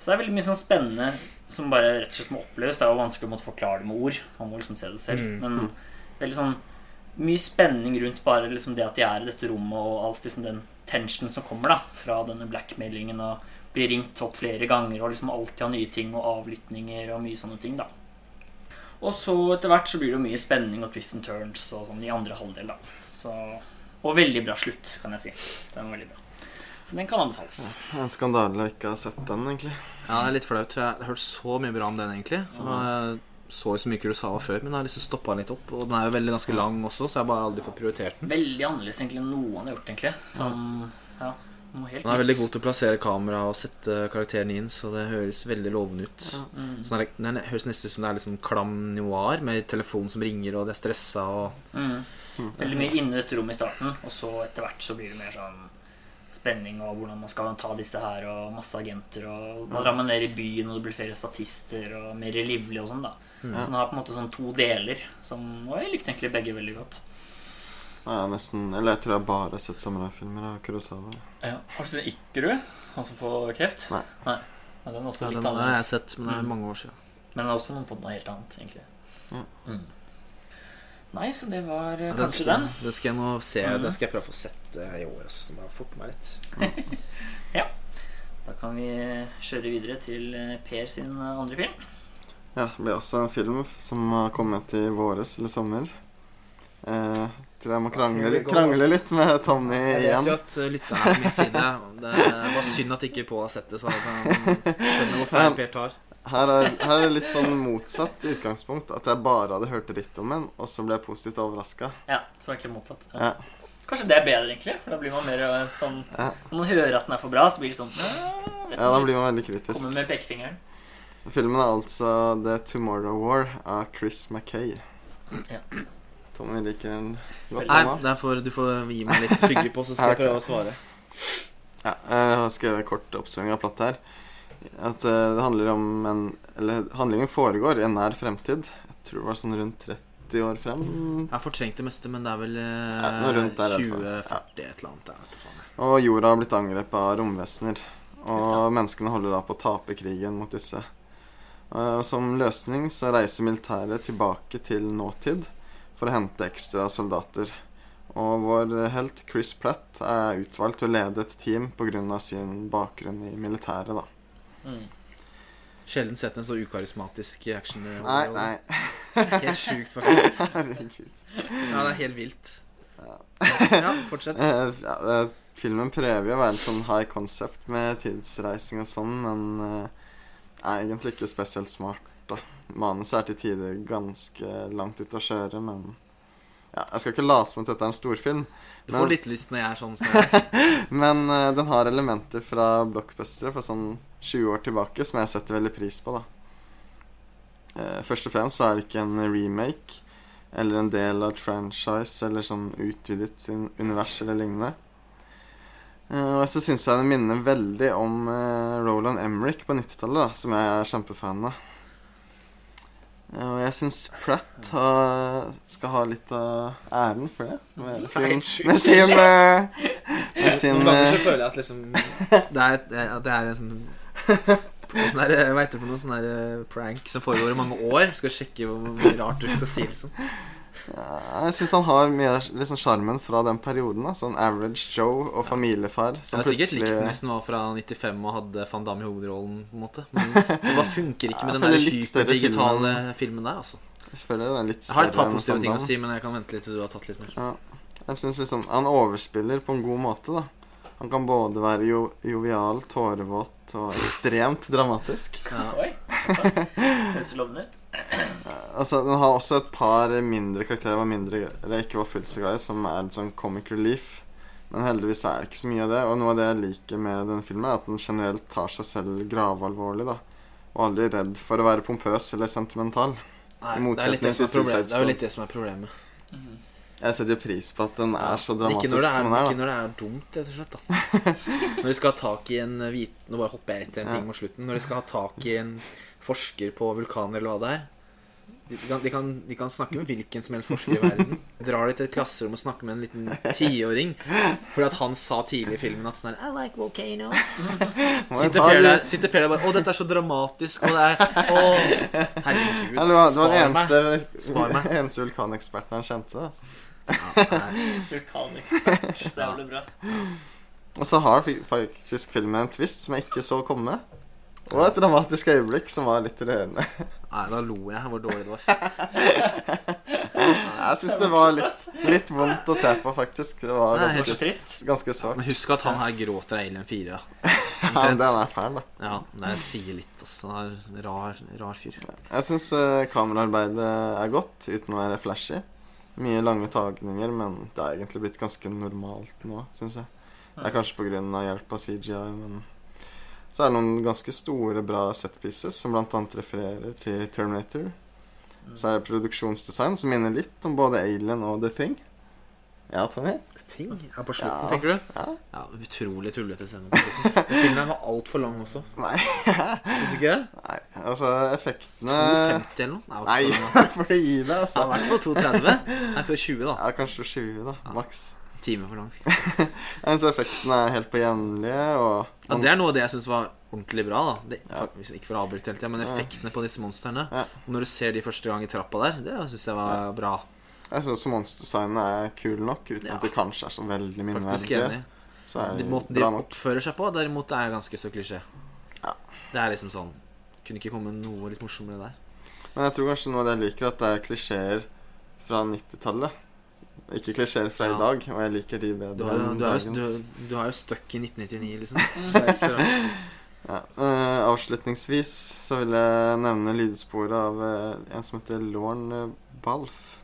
Så det er veldig mye sånn spennende som bare rett og slett må oppleves. Det er jo vanskelig å måtte forklare det med ord. Man må liksom se det selv. Mm. Men veldig sånn mye spenning rundt bare liksom det at de er i dette rommet, og alt liksom den tensionen som kommer da fra denne blackmailingen og blir ringt opp flere ganger og liksom alltid ha nye ting og avlyttinger og mye sånne ting, da. Og så etter hvert så blir det jo mye spenning og twist and turns og sånn i andre halvdel, da. Så, og veldig bra slutt, kan jeg si. Den var veldig bra. Så den kan anbefales. En skandale å ikke ha sett den, egentlig. Ja, det er litt flaut. Jeg har hørt så mye bra om den, egentlig. Så jeg så så mye Kurosawa før, men jeg har liksom stoppa litt opp. Og den er jo veldig ganske lang også, så jeg har bare aldri fått prioritert den. Veldig annerledes egentlig enn noe han har gjort, egentlig. Som, ja, Den er veldig god til å plassere kamera og sette karakteren inn, så det høres veldig lovende ut. Ja. Mm. Sånn er det, den høres nesten ut som det er sånn klam noir, med telefon som ringer, og det er stressa og Mm. Veldig mye inne i et rom i starten, og så etter hvert så blir det mer sånn spenning og hvordan man skal ta disse her, og masse agenter, og da drar man ned i byen, og det blir flere statister, og mer livlig og sånn, da. Mm. Så den har på en måte sånn to deler, som Og jeg likte egentlig begge veldig godt. Ja, jeg nesten, eller jeg tror jeg bare har sett samuraifilmer av Kurosawa. Ja. Har du sett Ikkerud? Han som får kreft? Nei. Ja, den er også ja, litt Den har jeg sett, men det er Mm. mange år siden. Men det er også noe på noe helt annet, egentlig. Ja. Mm. Nei, så det var eh, Ja, kanskje skal, den. Det skal jeg nå se. mm. Det skal jeg prøve å få sett eh, i år. Så må forte meg litt. Ja, Da kan vi kjøre videre til eh, Per sin eh, andre film. Ja, det blir også en film som har kommet i våres eller sommer. Eh, tror jeg må krangle, krangle litt med Tommy Jeg vet igjen. jo at eh, lytteren er på min side. Det bare synd at ikke Pål har sett det, så han skjønner hvor feil Per tar. Her er, her er litt sånn motsatt utgangspunkt. At jeg bare hadde hørt dritt om en, og så ble jeg positivt overraska. Ja, så egentlig motsatt. Ja. Ja. Kanskje det er bedre, egentlig. For da blir man mer eh, sånn Ja. Når man hører at den er for bra, så blir det sånn «Ja, ja, da blir man veldig kritisk. Kommer med pekefingeren. Filmen er altså The Tomorrow War av Chris Mackay. Ja. Tommy liker den godt. Nei, derfor du får gi meg litt fygge på, så skal jeg prøve å svare. Ja, jeg har skrevet kort oppsummering av plottet her. At uh, det handler om en Eller handlingen foregår i en nær fremtid. Jeg tror det var sånn rundt 30 år frem. Jeg har fortrengt det meste, men det er vel eh, Ja, der hvert fall. 2040 et eller annet. Jeg. Og jorda har blitt angrepet av romvesener. Og menneskene holder da på å tape krigen mot disse. Og som løsning så reiser militæret tilbake til nåtid for å hente ekstra soldater. Og vår helt Chris Platt er utvalgt til å lede et team pga. sin bakgrunn i militæret, da. Mm. Sjelden sett en så ukarismatisk action. Nei, nei. Helt sjukt, faktisk. Herregud. Ja, det er helt vilt. Ja. Ja, fortsett. Eh, ja, det, filmen prøver jo å være en sånn high concept med tidsreising og sånn, men eh, er egentlig ikke spesielt smart. da. Manuset er til tider ganske langt ute å kjøre, men ja, Jeg skal ikke late som at dette er en storfilm, Du får Men- litt lyst når jeg er sånn. Som jeg. men uh, den har elementer fra blockbustere fra sånn 20 år tilbake som jeg setter veldig pris på. da. Eh, først og fremst så er det ikke en remake eller en del av et franchise eller sånn utvidet un- univers eller lignende. Eh, og så syns jeg det minner veldig om eh, Roland Emrik på 90-tallet, da, som jeg er kjempefan av. Eh, og jeg syns Pratt har, skal ha litt av æren for det. Med sin Med sin, med sin, med sin Noen ganger så føler jeg at liksom Det er, at det er en sånn Sånn der, jeg vet for noe sånn eh, prank som foregår i mange år. Skal sjekke hvor mye rart du skal si. liksom Ja, jeg syns han har mye av liksom sjarmen fra den perioden. da Sånn Average Joe og familiefar. Jeg Som har sikkert likt nesten var fra 95 og hadde van Damme i hovedrollen. på en måte Men det bare funker ikke med Jeg den der hype digitale hyperdigitale filmen der. altså Selvfølgelig er den litt Jeg har et par positive ting å si, men jeg kan vente litt til du har tatt litt mer. Ja. Jeg synes liksom Han overspiller på en god måte, da. Han kan både være jo, jovial, tårevåt og ekstremt dramatisk. Ja. Oi. Høres lovende ut. Altså, Den har også et par mindre karakterer var mindre, eller ikke var fullt så glad i, som er en sånn comic relief. Men heldigvis er det ikke så mye av det. Og noe av det jeg liker med denne filmen, er at den generelt tar seg selv gravalvorlig. da Og aldri redd for å være pompøs eller sentimental. Nei, det er, litt det, er det er jo litt det som er problemet. Mhm. Jeg setter jo pris på at den er så ikke dramatisk når, det er, som den er. ikke når det er dumt, rett og slett. da Når de skal ha tak i en hvit Nå bare hopper jeg rett til en ting mot slutten. Når de skal ha tak i en forsker på vulkaner eller hva det er de kan, de, kan, de kan snakke med hvilken som helst forsker i verden. Drar de til et klasserom og snakker med en liten tiåring fordi at han sa tidlig i filmen at sånn her I like volcanoes. Sitter Per der, sitter per der bare Å, dette er så dramatisk, og det er Å, herregud. Ja, det var, det var den eneste, Spar meg. eneste vulkaneksperten han kjente. da. Vulkanekspert. Det blir bra. Og så har faktisk filmen en twist som jeg ikke så komme. Og et dramatisk øyeblikk som var litt rørende. Nei, da lo jeg hvor dårlig det var. Jeg syns det var litt, litt vondt å se på, faktisk. Det var Nei, ganske, trist. ganske sårt. Men husk at han her gråter av Alien 4. Da. Ja, den er fæl, da. Ja, det sier litt, altså. Er rar, rar fyr. Jeg syns kameraarbeidet er godt, uten å være flashy. Mye lange tagninger, men det er egentlig blitt ganske normalt nå, syns jeg. Det er kanskje pga. hjelp av CGI, men så er det noen ganske store, bra set pieces som bl.a. refererer til Terminator. Så er det produksjonsdesign som minner litt om både Alien og The Thing. Ja, Tommy? Thing? er på slutten, Ja. tenker du? Ja. Ja, Utrolig tullete scene. filmen var altfor lang også. Nei. Syns du ikke det? Nei, altså effektene 2,50 eller noe? Nei, Nei, for det gir deg, altså. i hvert fall 2,30. Nei, for 20, da. Ja, kanskje 20, da. Ja. Maks. Time for lang. Synes effektene er helt på jevnlige, og Ja, Det er noe av det jeg syns var ordentlig bra. da det, Ja. faktisk, Ikke for å avbryte hele tida, men effektene på disse monstrene. Når du ser de første gang i trappa der, det syns jeg var bra. Jeg syns monsterdesignene er kule nok, uten Ja. at de kanskje er så veldig Faktisk minneverdige. Så er De de måten de oppfører seg på, derimot er ganske så klisjé. Ja. Det er liksom sånn Kunne ikke komme noe litt morsommere der. Men jeg tror kanskje noe av det jeg liker, at det er klisjeer fra 90-tallet. Ikke klisjeer fra Ja. i dag, og jeg liker de bedre Du har, enn du er dagens. du, du har jo stuck i 1999, liksom. Det er ikke så rart. Ja. Uh, avslutningsvis så vil jeg nevne lydsporet av uh, en som heter Lorne Balf.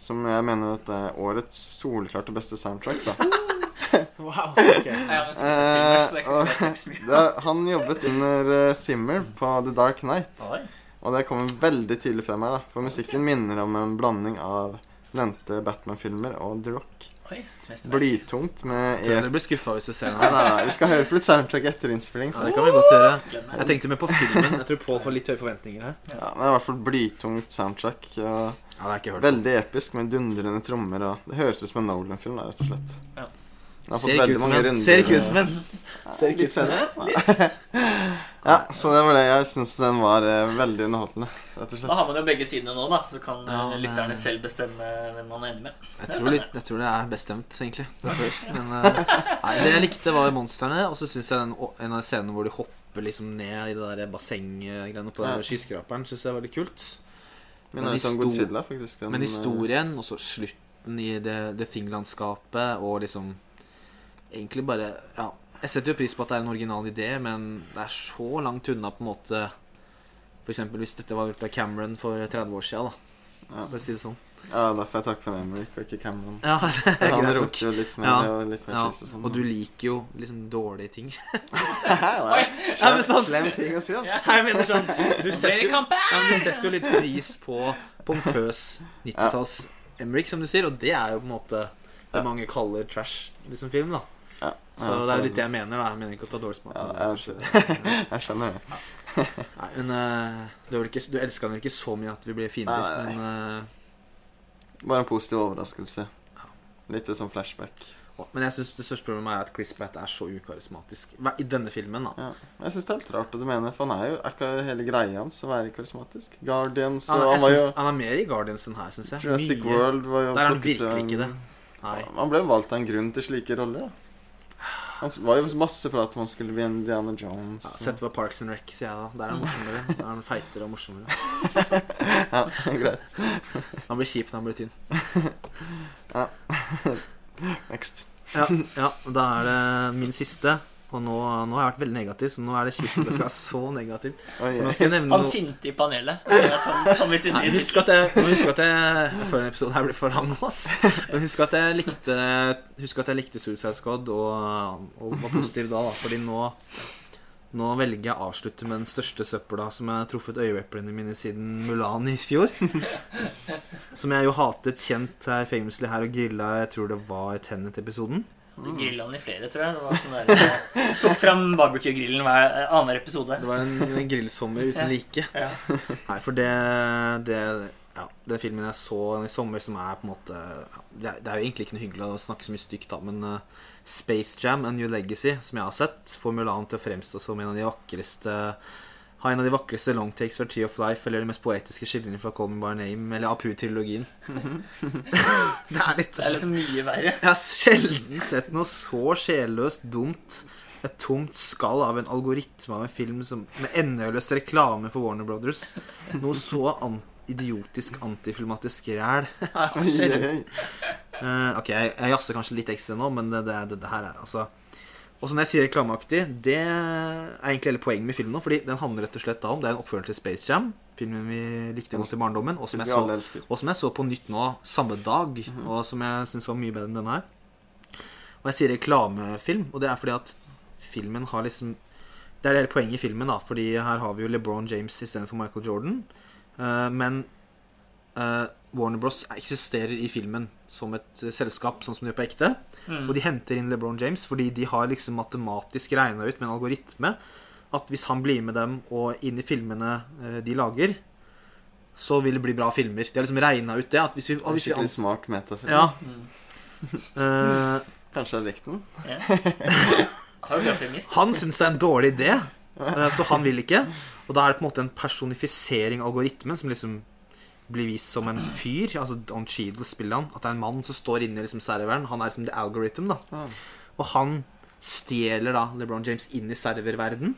Som jeg mener at er årets soleklart beste soundtrack. da Wow, ok. det er, Han jobbet under uh, Simmer på The Dark Knight. Og det kommer veldig tydelig frem her, da. For musikken minner om en blanding av nevnte Batman-filmer og The Rock. Oi. Blytungt med Tror e... du blir skuffa hvis du ser den? nei, vi skal høre på litt soundtrack etter innspilling. Ja, det kan vi godt gjøre. Jeg tenkte mer på filmen. Jeg tror Pål får litt høye forventninger her. Ja, det er i hvert fall blytungt soundtrack. Og Ja, det har jeg ikke hørt. veldig episk med dundrende trommer. Og det høres ut som en Nolan-film, rett og slett. Ja. Ser ikke ut som en. Ser ikke ut som en Ja, ser ikke ut som senere. Ja, så det var det. Jeg syns den var uh, veldig underholdende, rett og Da har man jo begge sidene nå, da. Så kan Ja, men... lytterne selv bestemme hvem man er enig med. Jeg tror, litt, jeg tror det er bestemt, egentlig. Men uh, nei, det jeg likte, var monstrene. Og så syns jeg den, en av scenene hvor de hopper liksom ned i det der bassenggreiene på Ja. skyskraperen, syns jeg var veldig kult. Men, Men histo- Godzilla, faktisk. Den, Men eh, historien, og så slutten i det, det Thing-landskapet, og liksom Egentlig bare Ja. Jeg setter jo pris på at det er en original idé, men det er så langt unna på en måte For eksempel hvis dette var gjort av Cameron for 30 år siden, da. Ja. For å si det sånn. Ja, derfor jeg takker for Emerick og ikke Cameron. Ja, det er Han roter jo litt mer Ja. og litt mer Ja, og sånn. og du liker jo liksom dårlige ting. Nei, men sånn- Slem ting å si, altså. Jeg mener sånn Du setter jo, ja, du setter jo litt pris på pompøs 90-talls Emrik, som du sier, og det er jo på en måte det mange kaller trash liksom film, da. Ja, Så ja, det er jo litt det jeg mener, da. Jeg mener ikke å ta dårlig smak. Ja, jeg skjønner, jeg skjønner det. Nei, men eh, du, ikke, du elska den ikke så mye at vi ble fiender, Nei, nei, nei. men uh... Bare en positiv overraskelse. Litt sånn flashback. Men jeg syns det største problemet er at Chris Pratt er så ukarismatisk. I denne filmen, da. Ja. Jeg syns det er helt rart at du mener, for han er jo ikke hele greia hans å være karismatisk. Guardians Han, han var jo han er mer i Guardians enn her, syns jeg. Jurassic Mye. World var jo Der er han virkelig en- ikke det. Nei. Han ble valgt av en grunn til slike roller. Da. Han var jo masse prat om han skulle bli Indiana Jones. Ja, Sett på Parks and Rec, sier jeg da. Der er han morsommere. Der er han feitere og morsommere. Ja, greit. Han blir kjip når han blir tynn. Ja. Next. Ja, ja, da er det min siste. Og nå, nå har jeg vært veldig negativ, så nå er det kjipt at jeg skal være så negativ. Oi, Nå skal jeg nevne Han noe sinte i panelet. Det Tom, Nei, husk at jeg, at jeg Før en episode her blir for lang ass. Men husk at jeg likte Husk at jeg likte Suicide Squad og, og var positiv da, da. Fordi nå Nå velger jeg å avslutte med den største søpla som jeg har truffet øyeeplene mine siden Mulan i fjor. Som jeg jo hatet kjent her famously her og grilla Jeg tror det var i Tenet-episoden. Du grilla den i flere, tror jeg. Det var sånn der, tok fram barbecue-grillen hver eh, annenhver episode. Det var en, en grillsommer Ja. uten like. Ja. Nei, for det, det Ja, den filmen jeg så i sommer, som er på en måte ja, det, er, jo egentlig ikke noe hyggelig å snakke så mye stygt, om, men uh, Space Jam A New Legacy, som jeg har sett, får Mulan til å fremstå som en av de vakreste ha en av de vakreste longtakes fra Tree of Life, eller de mest poetiske skildringene fra Call Me By Name, eller Apu-trilogien. det er litt Det er liksom mye verre. Jeg har sjelden sett noe så sjelløst dumt. Et tomt skall av en algoritme av en film som, med endeløs reklame for Warner Brothers. Noe så an idiotisk antifilmatisk ræl. Eh, ok, jeg, jeg jazzer kanskje litt ekstra nå, men det, det, det, det her er altså Og så når jeg sier reklameaktig, det er egentlig hele poenget med filmen nå. Fordi den handler rett og slett da om Det er en oppfølger til Space Jam, filmen vi likte godt i barndommen, og som jeg så og som jeg så på nytt nå samme dag, Mhm. og som jeg syns var mye bedre enn denne her. Og jeg sier reklamefilm, og det er fordi at filmen har liksom Det er hele poenget i filmen, da, fordi her har vi jo LeBron James istedenfor Michael Jordan. Eh, men eh, Warner Bros. eksisterer i filmen som et eh, selskap, sånn som de gjør på ekte. Mm. Og de henter inn LeBron James fordi de har liksom matematisk regna ut med en algoritme at hvis han blir med dem og inn i filmene eh, de lager, så vil det bli bra filmer. De har liksom regna ut det. At hvis vi, og hvis Skikkelig smart metafilm. ja, Mm. eh, Kanskje jeg likte den? Ja. Har du bra premiss? Han syns det er en dårlig idé, så han vil ikke. Og da er det på en måte en personifisering av algoritmen som liksom blir vist som en fyr. Altså Don Cheadle spiller han. At det er en mann som står inne i liksom serveren. Han er liksom the algorithm, da. Ah. Og han stjeler da LeBron James inn i serververden.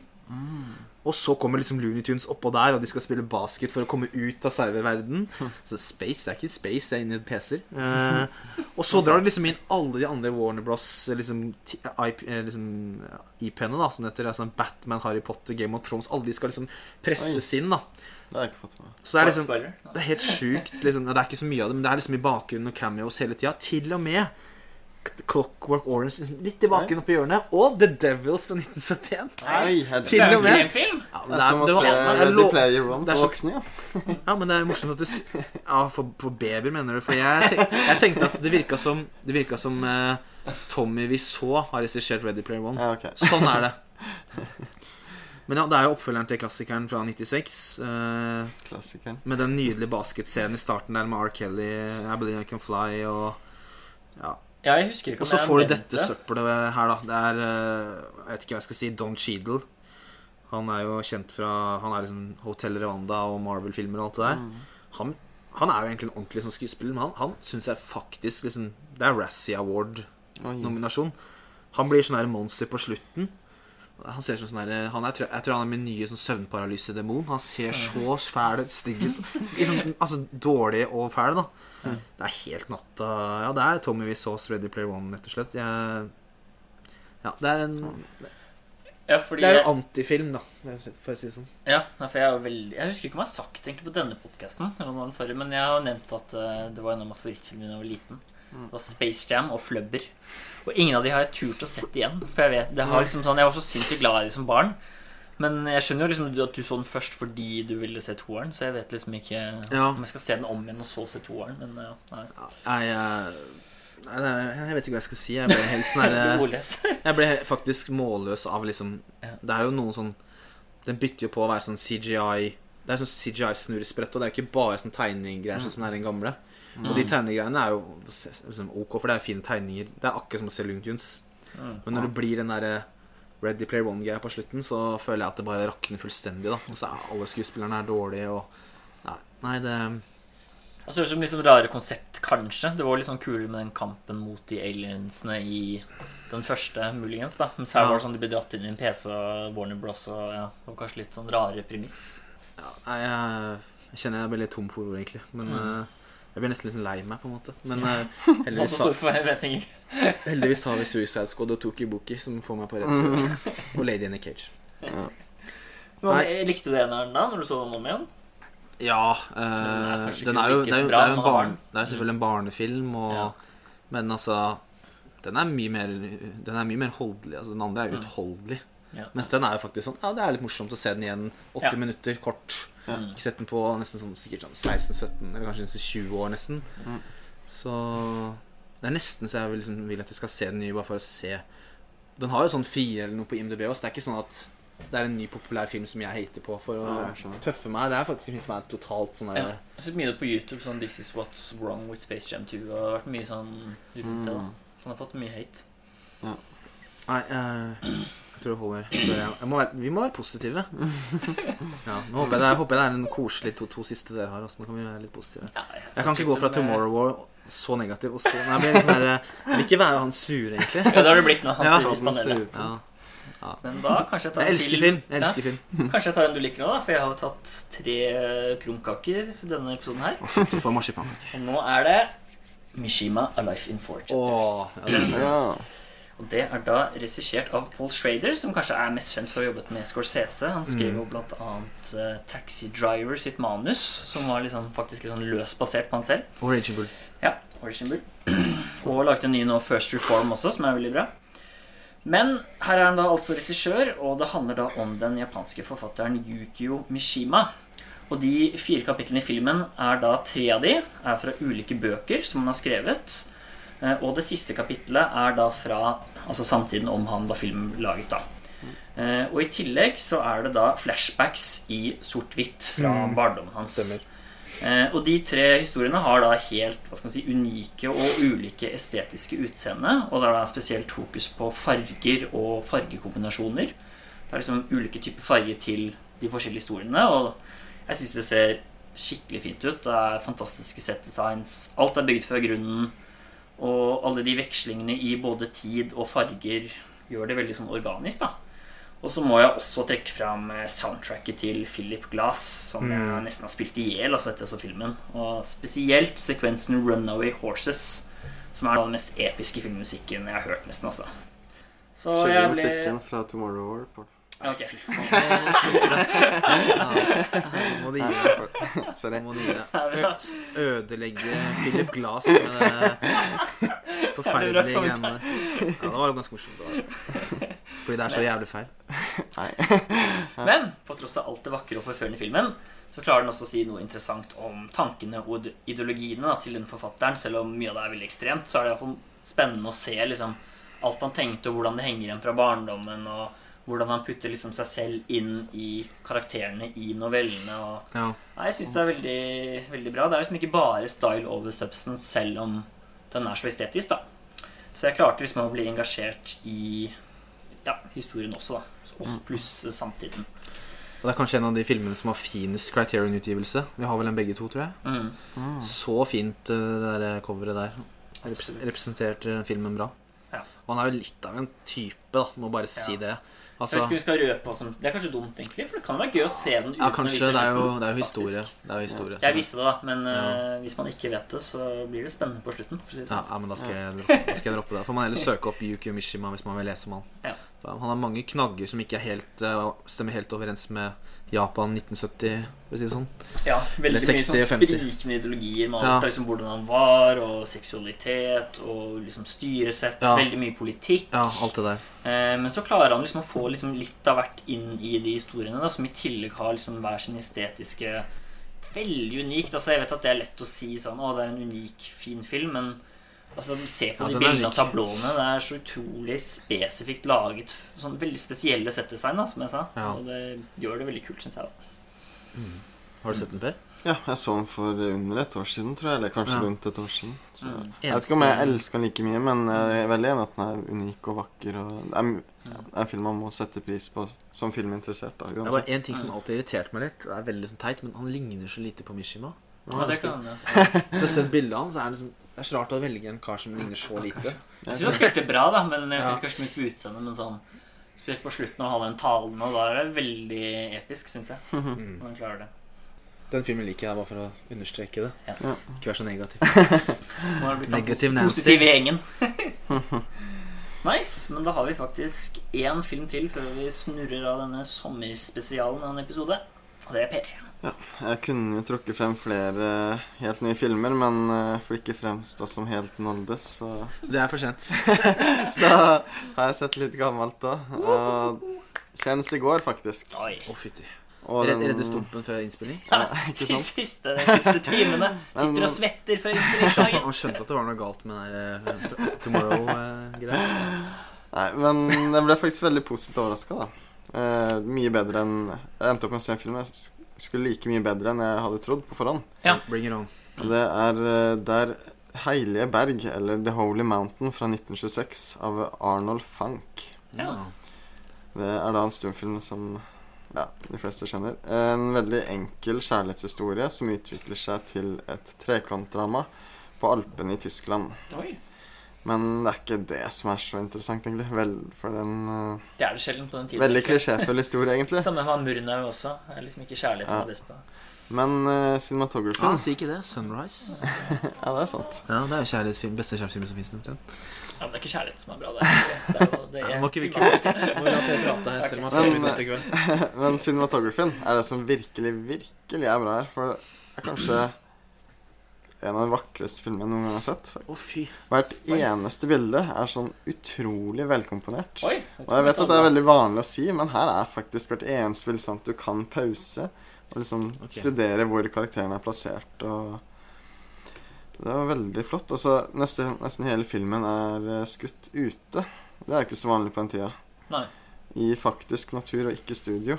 Og så kommer liksom Looney Tunes oppå der, og de skal spille basket for å komme ut av serververden. Så Space det er ikke Space, det er inni PC-er. Eh, og så drar de liksom inn alle de andre Warner Bros. liksom, ti- eh, liksom IP-ene, da, som det heter. Altså Batman, Harry Potter, Game of Thrones. Alle de skal liksom presses inn, da. Det har jeg ikke fått med. Så det er liksom det er helt sjukt. Liksom. Det er ikke så mye av det, men det er liksom i bakgrunnen og cameos hele tida. Til og med Clockwork Orange liksom, litt i bakgrunnen oppi hjørnet. Og The Devils fra 1971. Nei, Det er jo ikke en film. Ja, men Det er som å se Ready Player One på voksne. Ja. Ja, men det er morsomt at du Ja, for, for babyer, mener du? For jeg, jeg tenkte at det virka som Det virka som uh, Tommy så har regissert Ready Player One. Ja, okay. Sånn er det. Men ja, det er jo oppfølgeren til klassikeren fra 96. Uh, Klassikeren. med den nydelige basketscenen i starten der med R. Kelly, I Believe I Can Fly og Ja. Ja, jeg husker ikke Og så jeg får du nevnte dette søppelet her, da. Det er eh, Jeg vet ikke hva jeg skal si. Don Cheadle. Han er jo kjent fra Han er liksom Hotel Rwanda og Marvel-filmer og alt det der. Mm. Han, han er jo egentlig en ordentlig sånn skuespiller, men han, han syns jeg faktisk liksom Det er Razzie Award-nominasjon. Han blir sånn her monster på slutten. Han ser som sånn her han er, Jeg tror han er min nye sånn søvnparalysedemon. Han ser så fæl og stygg ut. Sånn, altså dårlig og fæl, da. Det er helt natta Ja, det er Tommy Wiseaus Ready Player One, rett og slett. Jeg, ja, det er en Ja, fordi Det er jeg, en antifilm, da, for å si det sånn. ja, for jeg, er veldig, jeg husker ikke om jeg har sagt det egentlig på denne podkasten, men jeg har nevnt at eh, det var en av mine favorittfilmer da jeg var liten. Mm. Det var Space Jam og Flubber. Og ingen av de har jeg turt å sett igjen. For jeg vet, det har liksom sånn, Jeg var så sinnssykt glad i det som barn. Men jeg skjønner jo liksom at du så den først fordi du ville se toeren. Så jeg vet liksom ikke Ja. om jeg skal se den om igjen og så se toeren. Men ja, nei. Jeg, nei, nei, jeg vet ikke hva jeg skal si. Jeg ble helt sånn herre Jeg ble faktisk målløs av liksom. Det er jo noen sånn Den bytter jo på å være sånn CGI Det er sånn CGI-snurresprett, og det er jo ikke bare sånn tegninggreier sånn som er den gamle. Og de tegnegreiene er jo liksom ok, for det er fine tegninger. Det er akkurat som å se Looney Tunes. Mm. Men når det blir den derre Ready Player One-greia på slutten, så føler jeg at det bare rakner fullstendig. da Og så er alle skuespillerne er dårlige, og Nei, nei det Altså, det er som litt sånn rare konsept, kanskje. Det var litt sånn kulere med den kampen mot de aliensene i den første, muligens. da Mens her Ja. var det sånn de ble dratt inn i en PC og Warner Bros. Og ja, og kanskje litt sånn rare premiss. ja, Nei, jeg, jeg kjenner jeg blir litt tom for ord, egentlig. Men Mm. Jeg blir nesten litt lei meg, på en måte. Men uh, heldigvis, har, heldigvis har vi Suicide Squad og Toki Boki som får meg på rett side. Og Lady in a Cage. Men, likte du eneren da, når du så den om igjen? Ja, Den er den er jo, det er bra, det er en barn, Det er selvfølgelig en barnefilm, og, Ja. men altså Den er mye mer Den er mye mer holdelig. Altså, den andre er Mm. utholdelig. Ja. Mens den er jo faktisk sånn Ja, det er litt morsomt å se den igjen. 80 Ja. minutter, kort. Mm. Ikke sett den på nesten sånn sikkert sånn 16-17, eller kanskje nesten 20 år, nesten. Mm. Så det er nesten så jeg vil, liksom, vil at vi skal se den nye, bare for å se Den har jo sånn fire eller noe på IMDb også. Det er ikke sånn at det er en ny populær film som jeg hater på for å Ja, tøffe meg. Det er faktisk en film som er totalt sånn Ja. Jeg har sett mye på YouTube, sånn 'This is what's wrong with Space Jam 2'. Og det har vært mye sånn rundt det. da Mm. Han har fått mye hate. Nei, eh, jeg tror det holder. Jeg må være, vi må være positive. Ja, nå håper jeg, det er, håper jeg det er en koselig to, to siste dere har. Altså. Nå kan vi være litt positive. Jeg kan ikke gå fra Tomorrow War så negativ og så Nei, jeg sånn der, Jeg vil ikke være han sure, egentlig. Ja, det har du blitt nå. Han Ja, han panelet. Ja. Men da kanskje jeg tar Jeg elsker film. Jeg elsker film. Ja, kanskje jeg tar en du liker nå, da. For jeg har jo tatt tre krumkaker i denne episoden her. Du får marsipankake. Og nå er det Mishima A Life in Four Chapters. Oh, ja, Ja. Og det er da regissert av Paul Schrader, som kanskje er mest kjent for å ha jobbet med Scorsese. Han skrev Mm. jo annet eh, Taxi Driver sitt manus, som var liksom, faktisk litt sånn løst basert på han selv. Og Raging Bull. Ja, Origin Bull. Og lagde en ny nå, First Reform også, som er veldig bra. Men her er han da altså regissør, og det handler da om den japanske forfatteren Yukio Mishima. Og de fire kapitlene i filmen er da tre av de er fra ulike bøker som han har skrevet. Eh, Og det siste kapittelet er da fra altså samtiden om han da filmen laget, da. Eh, Og i tillegg så er det da flashbacks i sort-hvitt fra Mm. barndommen hans. Stemmer. Eh, og de tre historiene har da helt hva skal man si, unike og ulike estetiske utseende. Og det er da spesielt fokus på farger og fargekombinasjoner. Det er liksom ulike typer farger til de forskjellige historiene. Og jeg syns det ser skikkelig fint ut. Det er fantastiske set designs. Alt er bygd fra grunnen. Og alle de vekslingene i både tid og farger gjør det veldig sånn organisk, da. Og så må jeg også trekke fram eh, soundtracket til Philip Glass, som jeg Mm. nesten har spilt i hjel altså etter jeg så filmen. Og spesielt sekvensen 'Runaway Horses', som er den mest episke filmmusikken jeg har hørt, nesten, altså. Så så jeg musikken fra Tomorrow War. Paul. Ok. Må du gi deg. Sorry. Må du gi deg. Ødelegge Philip Glass med det forferdelige Ja, det er bra greiene der. Ja, det var jo ganske morsomt. det var. Fordi det er så jævlig feil. Men på tross av alt det vakre og forførende i filmen, så klarer den også å si noe interessant om tankene og ideologiene da, til den forfatteren. Selv om mye av det er veldig ekstremt, så er det iallfall spennende å se liksom, alt han tenkte, og hvordan det henger igjen fra barndommen. og hvordan han putter liksom seg selv inn i karakterene i novellene. Og... Ja. Nei, jeg syns det er veldig, veldig bra. Det er liksom ikke bare style over substance, selv om den er så estetisk. da Så jeg klarte liksom å bli engasjert i ja, historien også, da. Også pluss samtiden. Og det er kanskje en av de filmene som har finest Criterion-utgivelse. Vi har vel en begge to, tror jeg. Mm. Mm. Så fint eh, det der coveret der. Repres- Representerte filmen bra. Ja. Og han er jo litt av en type, da. Må bare si Ja. Det. Jeg Altså, vet ikke om vi skal røpe hva som Det er kanskje dumt, egentlig, for det kan være gøy å se den uten ja, kanskje. Det er jo, det er jo historie. Det er jo historie Jeg visste det, da, men Ja. uh, hvis man ikke vet det, så blir det spennende på slutten. Si Ja, sånn. ja, men da skal, jeg, da skal jeg droppe det. Får man heller søke opp Yuki Mishima hvis man vil lese om han. Ja. Han har mange knagger som ikke helt, uh, stemmer helt overens med Japan 1970, for å si det sånn. Ja, veldig Eller mye sånn sprikende ideologier med alt Ja. liksom hvordan han var, og seksualitet, og liksom styresett. Ja. Veldig mye politikk. Ja, alt det der. Eh, men så klarer han liksom å få liksom litt av hvert inn i de historiene, da, som i tillegg har liksom hver sin estetiske Veldig unikt. Altså, jeg vet at det er lett å si sånn Å, det er en unik, fin film, men altså, se på Ja, de bildene og unik. tablåene. Det er så utrolig spesifikt laget. Sånn veldig spesielle settdesign, som jeg sa. Ja. Og det gjør det veldig kult, syns jeg. Mm. Har du sett den, Per? Ja, jeg så den for under et år siden, tror jeg. Eller kanskje Ja. rundt et år siden. Så. Mm. Jeg vet ikke om jeg elsker den like mye, men jeg er veldig enig at den er unik og vakker. Og det, er, ja, en film man må sette pris på som filminteressert. Da, Det var en ting som alltid irriterte meg litt. Det er veldig sånn teit, men han ligner så lite på Mishima. Ja, det kan kan, ja. Hvis jeg har sett bildet av han, så er det liksom Det er så rart å velge en kar som ligner så lite. Jeg syns han spilte bra, da, men jeg tenkte kanskje mye på utseendet. Men sånn Spesielt på slutten av den talen, og da er det veldig episk, syns jeg. Mm. Når han klarer det. Den filmen liker jeg bare for å understreke det. Ja. Ikke vær så negativ. Nå har det blitt Negativ Nancy. Positiv i gjengen. nice. Men da har vi faktisk én film til før vi snurrer av denne sommerspesialen av en episode. Og det er Per. Jeg kunne jo trukket frem flere helt nye filmer, men eh, for ikke fremstå som helt noldes, så, Det er for sent. så har jeg sett litt gammelt òg. Senest i går, faktisk. Oi. Å, fytti. Redde Red- den- stumpen før innspilling? Ja, ikke De siste, de siste timene. Sitter og svetter før innspillingsdagen. Han skjønte at det var noe galt med den eh, Tomorrow-greia. Nei, men jeg ble faktisk veldig positivt overraska, da. Eh, mye bedre enn Jeg endte opp med å se en film jeg skulle like mye bedre enn jeg hadde trodd på forhånd. Ja. Bring it on. Det er eh, Der Heilige berg, eller The Holy Mountain fra 1926 av Arnold Funk. Ja. Det er da en stumfilm som ja, de fleste kjenner. En veldig enkel kjærlighetshistorie som utvikler seg til et trekantdrama på Alpene i Tyskland. Oi. Men det er ikke det som er så interessant, egentlig. Vel, for den uh, Det er det sjelden på den tiden. Veldig klisjéfull historie, egentlig. Samme med Murnau også. Det er liksom ikke kjærlighet Ja. er best på. Men uh, cinematographen Ah, si ikke det. Sunrise. Ja, det er sant. Ja, det er jo kjærlighetsfilm, beste kjærlighetsfilmen som fins. Ja, men det er ikke kjærlighet som er bra. Det er, det er jo det er, må ikke vi prate her, selv om jeg Men- etter. Men cinematographen er det som virkelig, virkelig er bra her. For det er kanskje en av de vakreste filmene jeg noen gang har sett. Å, fy. Hvert eneste bilde er sånn utrolig velkomponert. Oi. Og jeg vet at det er veldig vanlig å si, men her er faktisk hvert eneste bilde sånn at du kan pause og liksom okay. studere hvor karakterene er plassert. Og det var veldig flott. Og så nesten, nesten hele filmen er eh, skutt ute. Det er ikke så vanlig på den tida. Nei. I faktisk natur og ikke studio.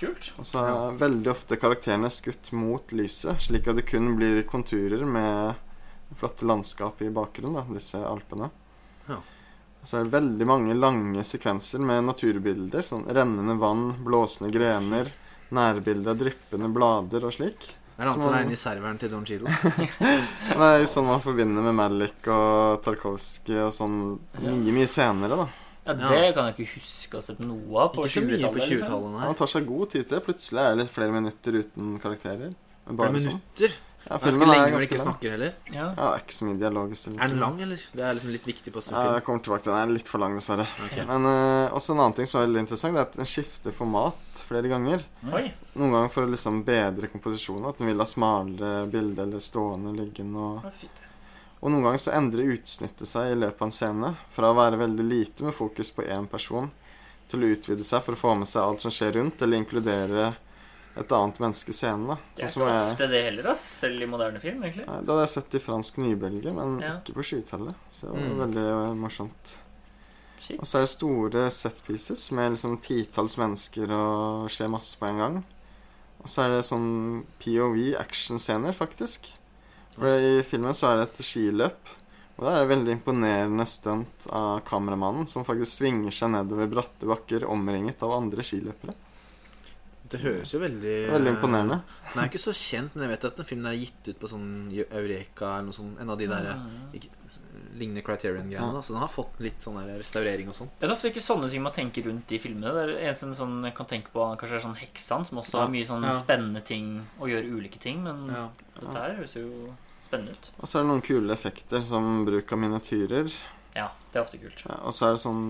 Kult. Og så er veldig ofte karakterene skutt mot lyset, slik at det kun blir konturer med flotte landskap i bakgrunnen, da, disse alpene. Ja. Og så er det veldig mange lange sekvenser med naturbilder. Sånn rennende vann, blåsende grener, nærbilder av dryppende blader og slik. Er det annet å regne i serveren til Don Cheadle? Det er sånn man forbinder med Malik og Tarkovskij og sånn mye, mye senere, da. Ja, Ja. Det kan jeg ikke huske å ha sett noe av på Ikke så mye på 20-tallet. liksom. 20-tallet, nei. Man tar seg god tid til det. Plutselig er det litt flere minutter uten karakterer. Men Bare Bare sånn. minutter. Ja, Ganske filmen er lenge når de ganske ikke lang. snakker heller. Ja. Ja, det er ikke så mye dialog. så Er den lang, eller? Det er liksom litt viktig på Ja, storfilm. jeg kommer tilbake til den. Den er litt for lang, dessverre. Ok. Men eh, også en annen ting som er veldig interessant, Det er at den skifter format flere ganger. Oi. Noen ganger for å liksom bedre komposisjonen. At den vil ha smalere bilde eller stående, liggende. Og, Ja, fint. Og noen ganger så endrer utsnittet seg i løpet av en scene. Fra å være veldig lite med fokus på én person, til å utvide seg for å få med seg alt som skjer rundt, eller inkludere et annet menneske i scenen. da. Det er ikke jeg ofte det heller, ass. Selv i moderne film, egentlig. Nei, Det hadde jeg sett i fransk nybølge, men Ja. ikke på 20-tallet. Så det var Mm. veldig eh, morsomt. Shit. Og så er det store set pieces med liksom titalls mennesker og skjer masse på en gang. Og så er det sånn POV actionscener, faktisk. For i filmen så er det et skiløp. Og det er et veldig imponerende stunt av kameramannen som faktisk svinger seg nedover bratte bakker omringet av andre skiløpere. Det høres jo veldig Veldig imponerende. Den er ikke så kjent, men jeg vet at den filmen er gitt ut på sånn Eureka eller noe sånt. En av de der ikke, lignende Criterion-greiene. Ja. Så den har fått litt sånn restaurering og sånn. Det er ofte ikke sånne ting man tenker rundt i filmene. Det er eneste sånn, jeg kan tenke på kanskje er sånn Heksan, som også Ja. har mye sånn Ja. spennende ting og gjør ulike ting. Men Ja. dette her høres jo spennende ut. Og så er det noen kule effekter, som bruk av miniatyrer. Ja, det er ofte kult. Ja, og så er det sånn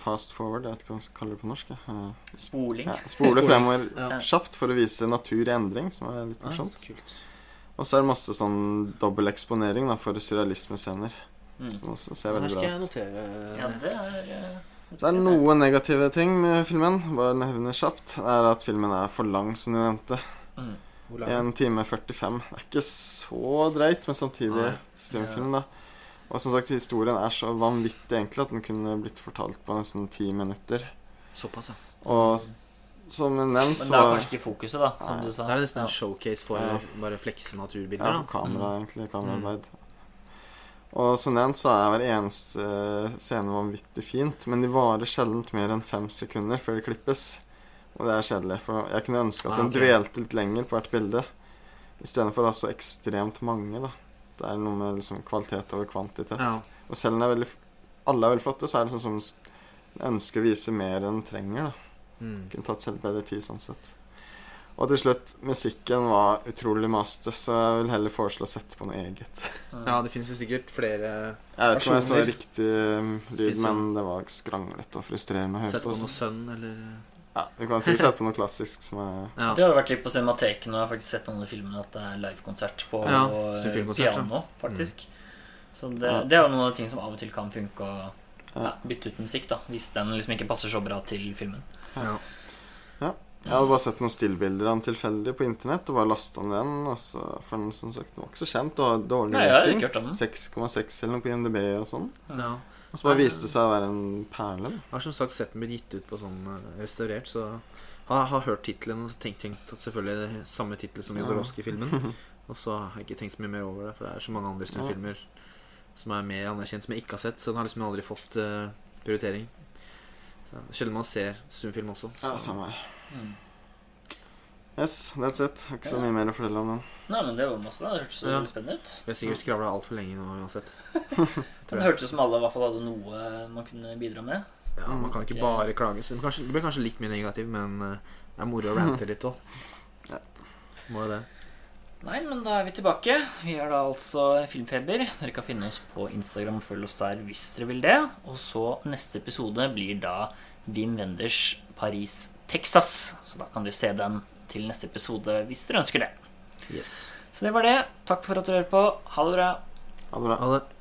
fast forward, jeg vet ikke hva man skal kalle det på norsk. jeg. Eh, Spoling. Ja, spole fremover Ja. kjapt for å vise natur i endring, som er litt Ah, morsomt. Og så er det masse sånn dobbel eksponering da, for surrealismescener. Mm. Som også ser Her veldig skal jeg notere Ja, det er eh, Det er noen negative ting med filmen. Bare nevne kjapt. Det er at filmen er for lang, som du nevnte. mm. Hvor lang? 1 time 45. Det er ikke så dreit, men samtidig stumfilm, da. Og som sagt, historien er så vanvittig enkel at den kunne blitt fortalt på nesten ti minutter. Såpass, ja. Og som nevnt, Men det er kanskje ikke fokuset, da, som Nei, du sa. Det er nesten en showcase for Ja. bare flekse naturbilder. Ja, for kamera, Mm. egentlig. Kameraarbeid. Og som nevnt så er hver eneste scene vanvittig fint, men de varer sjelden mer enn fem sekunder før de klippes. Og det er kjedelig, for jeg kunne ønske at Ah, den dvelte litt lenger på hvert bilde. Istedenfor å ha så ekstremt mange, da. Det er noe med liksom kvalitet over kvantitet. Ja. Og selv om det er veldig, alle er veldig flotte, så er det sånn som en ønsker å vise mer enn en trenger. da Mm. kunne tatt selv bedre tid sånn sett. Og til slutt, musikken var utrolig master, så jeg vil heller foreslå å sette på noe eget. Ja, det finnes jo sikkert flere Jeg vet ikke om jeg så riktig lyd, men det var skranglete og frustrerende å høre Sette på. på noe sønn, eller Ja, Du kan sikkert sette på noe klassisk som er Ja. Det har jo vært litt på Cinemateken, og jeg har faktisk sett noen av filmene at det er livekonsert på Ja, eh, piano, faktisk. Så det, Ja. det er jo noen av de ting som av og til kan funke å Ja. bytte ut musikk, da, hvis den liksom ikke passer så bra til filmen. ja. Jeg hadde bare sett noen stillbilder av den tilfeldig på internett og bare lasta den igjen. Og så, for den som sagt, den var ikke så kjent og dårlig Nei, jeg har rating. ikke hørt om den. 6,6 eller noe på IMDb og sånn. ja. Og så bare viste det seg å være en perle. Jeg har som sagt sett den bli gitt ut på sånn eh, restaurert, så har, har hørt tittelen og tenkt, tenkt at selvfølgelig er det samme tittel som Ja. Jodorowsky-filmen. Og så har jeg ikke tenkt så mye mer over det, for det er så mange andre stumfilmer som er mer anerkjent, som jeg ikke har sett. Så den har liksom aldri fått uh, prioritering. Sjelden man ser stumfilm også. Så. Ja, samme her. Mm. Yes, that's it. Har ikke så mye mer å fortelle om den. Nei, men det var masse. Det hørtes så Ja. veldig spennende ut. Vi har sikkert skravla altfor lenge nå uansett. Det hørtes ut som alle i hvert fall hadde noe man kunne bidra med. Ja, Man kan ikke bare klage. Så kanskje, det blir kanskje litt mye negativ, men eh, det er moro å rante litt òg. Ja. Må jo det. Nei, men da er vi tilbake. Vi er da altså Filmfeber. Dere kan finne oss på Instagram og følge oss der hvis dere vil det. Og så neste episode blir da Wim Wenders Paris, Texas. Så da kan dere se den til neste episode hvis dere ønsker det. Yes. Så det var det. Takk for at dere hørte på. Ha det bra. Ha det bra. Ha det.